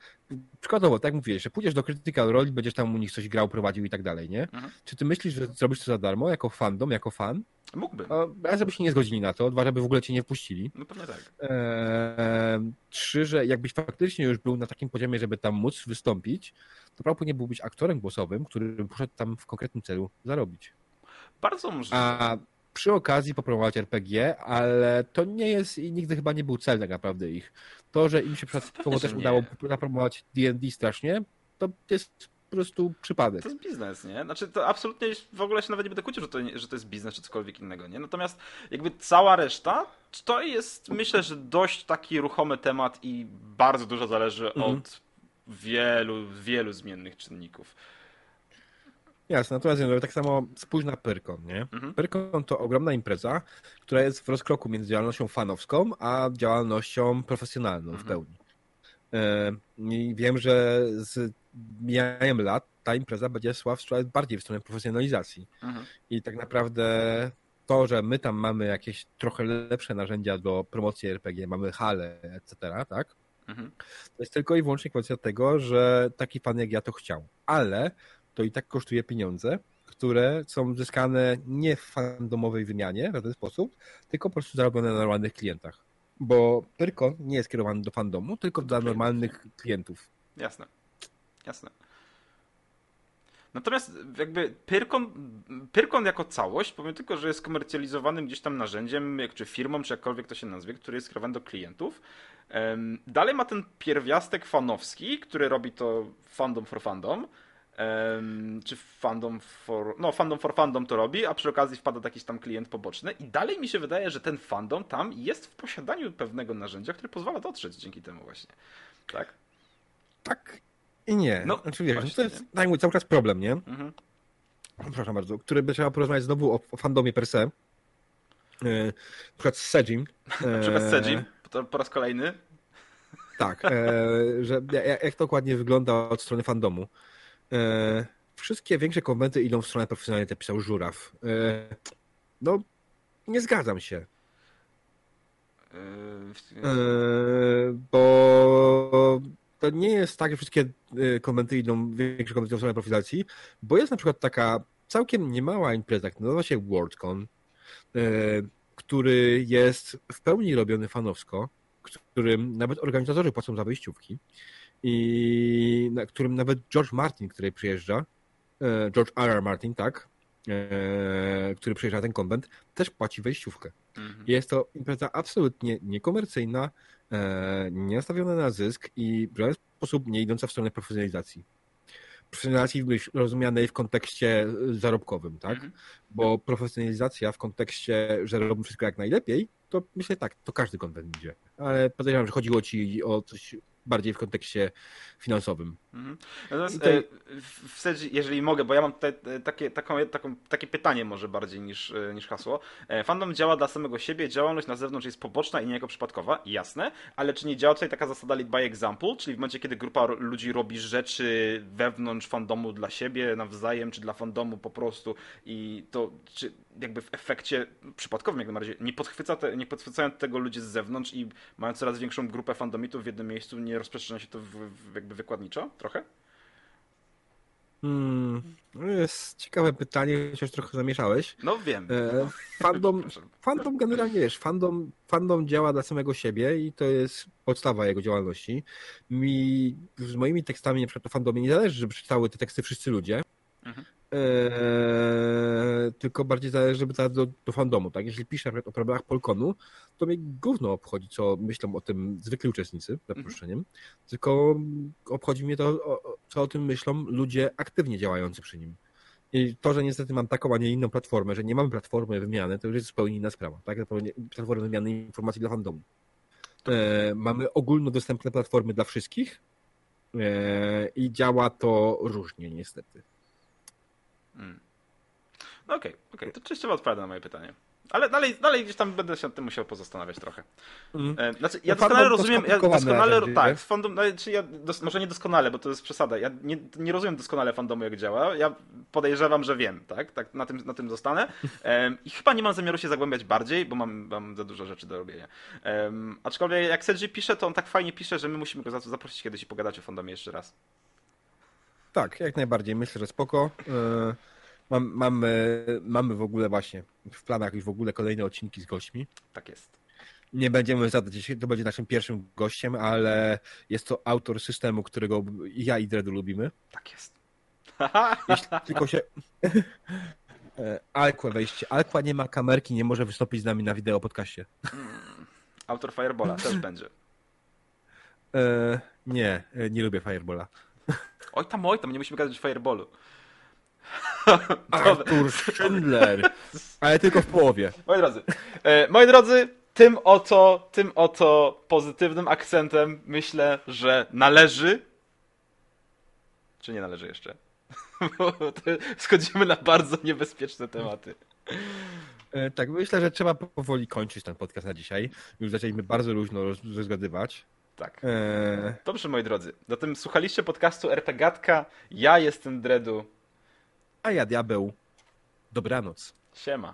Przykładowo, tak jak mówiłeś, że pójdziesz do Critical Role, będziesz tam u nich coś grał, prowadził i tak dalej, nie? Mhm. Czy ty myślisz, że zrobisz to za darmo, jako fandom, jako fan? Mógłbym. Raz, żeby się nie zgodzili na to, dwa, żeby w ogóle cię nie wpuścili. No pewnie tak. Eee, trzy, że jakbyś faktycznie już był na takim poziomie, żeby tam móc wystąpić, to prawdopodobnie byłbyś aktorem głosowym, który poszedł tam w konkretnym celu zarobić. Bardzo możliwe. A przy okazji popromować RPG, ale to nie jest i nigdy chyba nie był cel tak naprawdę ich. To, że im się przypadkowo też udało zapromować D&D strasznie, to jest po prostu przypadek. To jest biznes, nie? Znaczy to absolutnie w ogóle się nawet nie będę kłócił, że to, że to jest biznes czy cokolwiek innego, nie? Natomiast jakby cała reszta to jest myślę, że dość taki ruchomy temat i bardzo dużo zależy mhm. od wielu, wielu zmiennych czynników. Jasne, natomiast tak samo spójrz na Pyrkon, nie? Mhm. Pyrkon to ogromna impreza, która jest w rozkroku między działalnością fanowską, a działalnością profesjonalną mhm. w pełni. E, I wiem, że z mijaniem lat ta impreza będzie szła bardziej w stronę profesjonalizacji. Mhm. I tak naprawdę to, że my tam mamy jakieś trochę lepsze narzędzia do promocji RPG, mamy hale, etc., tak? Mhm. To jest tylko i wyłącznie kwestia tego, że taki fan jak ja to chciał. Ale to i tak kosztuje pieniądze, które są zyskane nie w fandomowej wymianie w ten sposób, tylko po prostu zarobione na normalnych klientach. Bo Pyrkon nie jest kierowany do fandomu, tylko dla normalnych klientów. Jasne. Jasne. Natomiast jakby Pyrkon, Pyrkon jako całość, powiem tylko, że jest komercjalizowanym gdzieś tam narzędziem, jak czy firmą, czy jakkolwiek to się nazwie, który jest skierowany do klientów. Dalej ma ten pierwiastek fanowski, który robi to fandom for fandom, Um, czy fandom for, no fandom for fandom to robi, a przy okazji wpada jakiś tam klient poboczny i dalej mi się wydaje, że ten fandom tam jest w posiadaniu pewnego narzędzia, które pozwala dotrzeć dzięki temu właśnie. Tak? Tak i nie. No, znaczy, wiesz, właśnie, to jest mówię, cały czas problem, nie? Mhm. Przepraszam bardzo, który by trzeba porozmawiać znowu o, o fandomie per se. E, na przykład z Sejim. na przykład z Sejim, po, po raz kolejny. Tak, e, że jak, jak to dokładnie wygląda od strony fandomu. E, wszystkie większe konwenty idą w stronę profesjonalnej, to pisał Żuraw. E, no, nie zgadzam się. E, bo to nie jest tak, że wszystkie konwenty idą, większe konwenty w stronę profilacji, bo jest na przykład taka całkiem niemała impreza, która nazywa się WorldCon, e, który jest w pełni robiony fanowsko, którym nawet organizatorzy płacą za wejściówki i na którym nawet George Martin, który przyjeżdża, e, George R. R. Martin, tak, e, który przyjeżdża na ten konwent, też płaci wejściówkę. Mhm. Jest to impreza absolutnie niekomercyjna, e, nie nastawiona na zysk i w żaden sposób nie idąca w stronę profesjonalizacji. Profesjonalizacji rozumianej w kontekście zarobkowym, tak? Mhm. Bo profesjonalizacja w kontekście, że robimy wszystko jak najlepiej, to myślę tak, to każdy konwent idzie. Ale podejrzewam, że chodziło ci o coś bardziej w kontekście finansowym. Mhm. Natomiast tutaj- e, w- zasadzie, jeżeli mogę, bo ja mam tutaj takie, taką, taką, takie pytanie może bardziej niż, e, niż hasło. E, Fandom działa dla samego siebie, działalność na zewnątrz jest poboczna i niejako przypadkowa, jasne, ale czy nie działa tutaj taka zasada lead by example, czyli w momencie, kiedy grupa ludzi robi rzeczy wewnątrz fandomu dla siebie, nawzajem, czy dla fandomu po prostu i to czy jakby w efekcie przypadkowym jak najbardziej nie, podchwyca te, nie podchwycają tego ludzie z zewnątrz i mają coraz większą grupę fandomitów w jednym miejscu, nie rozprzestrzenia się to w, w, jakby wykładniczo trochę? Hmm, to jest ciekawe pytanie, chociaż trochę zamieszałeś. No wiem. E, fandom, Przepraszam. fandom generalnie wiesz, fandom, fandom działa dla samego siebie i to jest podstawa jego działalności. Mi, z moimi tekstami na przykład o fandomie nie zależy, żeby czytały te teksty wszyscy ludzie, Mhm. E, tylko bardziej zależy, do, do fandomu, tak? Jeśli piszę o problemach Polkonu, to mnie gówno obchodzi, co myślą o tym zwykli uczestnicy, za przeproszeniem, tylko obchodzi mnie to, o, co o tym myślą ludzie aktywnie działający przy nim. I to, że niestety mam taką, a nie inną platformę, że nie mamy platformy wymiany, to już jest zupełnie inna sprawa. Tak? Platformy wymiany informacji dla fandomu. E, mamy ogólnodostępne platformy dla wszystkich e, i działa to różnie niestety. Mm. No okej, okej, to częściowo odpowiada na moje pytanie. Ale dalej, dalej gdzieś tam będę się nad tym musiał pozastanawiać trochę. E, Znaczy, ja No, doskonale rozumiem, ja doskonale, tak, nie? z fandom, no, czy ja dos, może nie doskonale, bo to jest przesada, ja nie, nie rozumiem doskonale fandomu, jak działa, ja podejrzewam, że wiem, tak, tak na, tym, na tym zostanę Em, i chyba nie mam zamiaru się zagłębiać bardziej, bo mam, mam za dużo rzeczy do robienia. Em, aczkolwiek jak Sergi pisze, to on tak fajnie pisze, że my musimy go za to zaprosić kiedyś i pogadać o fandomie jeszcze raz. Tak, jak najbardziej. Myślę, że spoko. E, Mam, mamy, mamy w ogóle właśnie w planach już w ogóle kolejne odcinki z gośćmi. Tak jest. Nie będziemy zadać, dzisiaj to będzie naszym pierwszym gościem, ale jest to autor systemu, którego ja i Dredu lubimy. Tak jest. Jeśli tylko się... E, Alkła wejście. Alkła nie ma kamerki, nie może wystąpić z nami na wideo podcaście. Autor Firebola też będzie. E, nie, nie lubię Firebola. Oj tam, oj tam, nie musimy gadać Fireballu. Artur Schindler. Ale tylko w połowie. Moi drodzy, e, moi drodzy, tym oto, tym oto pozytywnym akcentem myślę, że należy. Czy nie należy jeszcze? Bo schodzimy na bardzo niebezpieczne tematy. E, Tak, myślę, że trzeba powoli kończyć ten podcast na dzisiaj. Już zaczęliśmy bardzo luźno roz- rozgadywać. Tak. E, Dobrze, moi drodzy. Zatem słuchaliście podcastu RPGatka. Ja jestem Dredu. A ja diabeł. Dobranoc. Siema.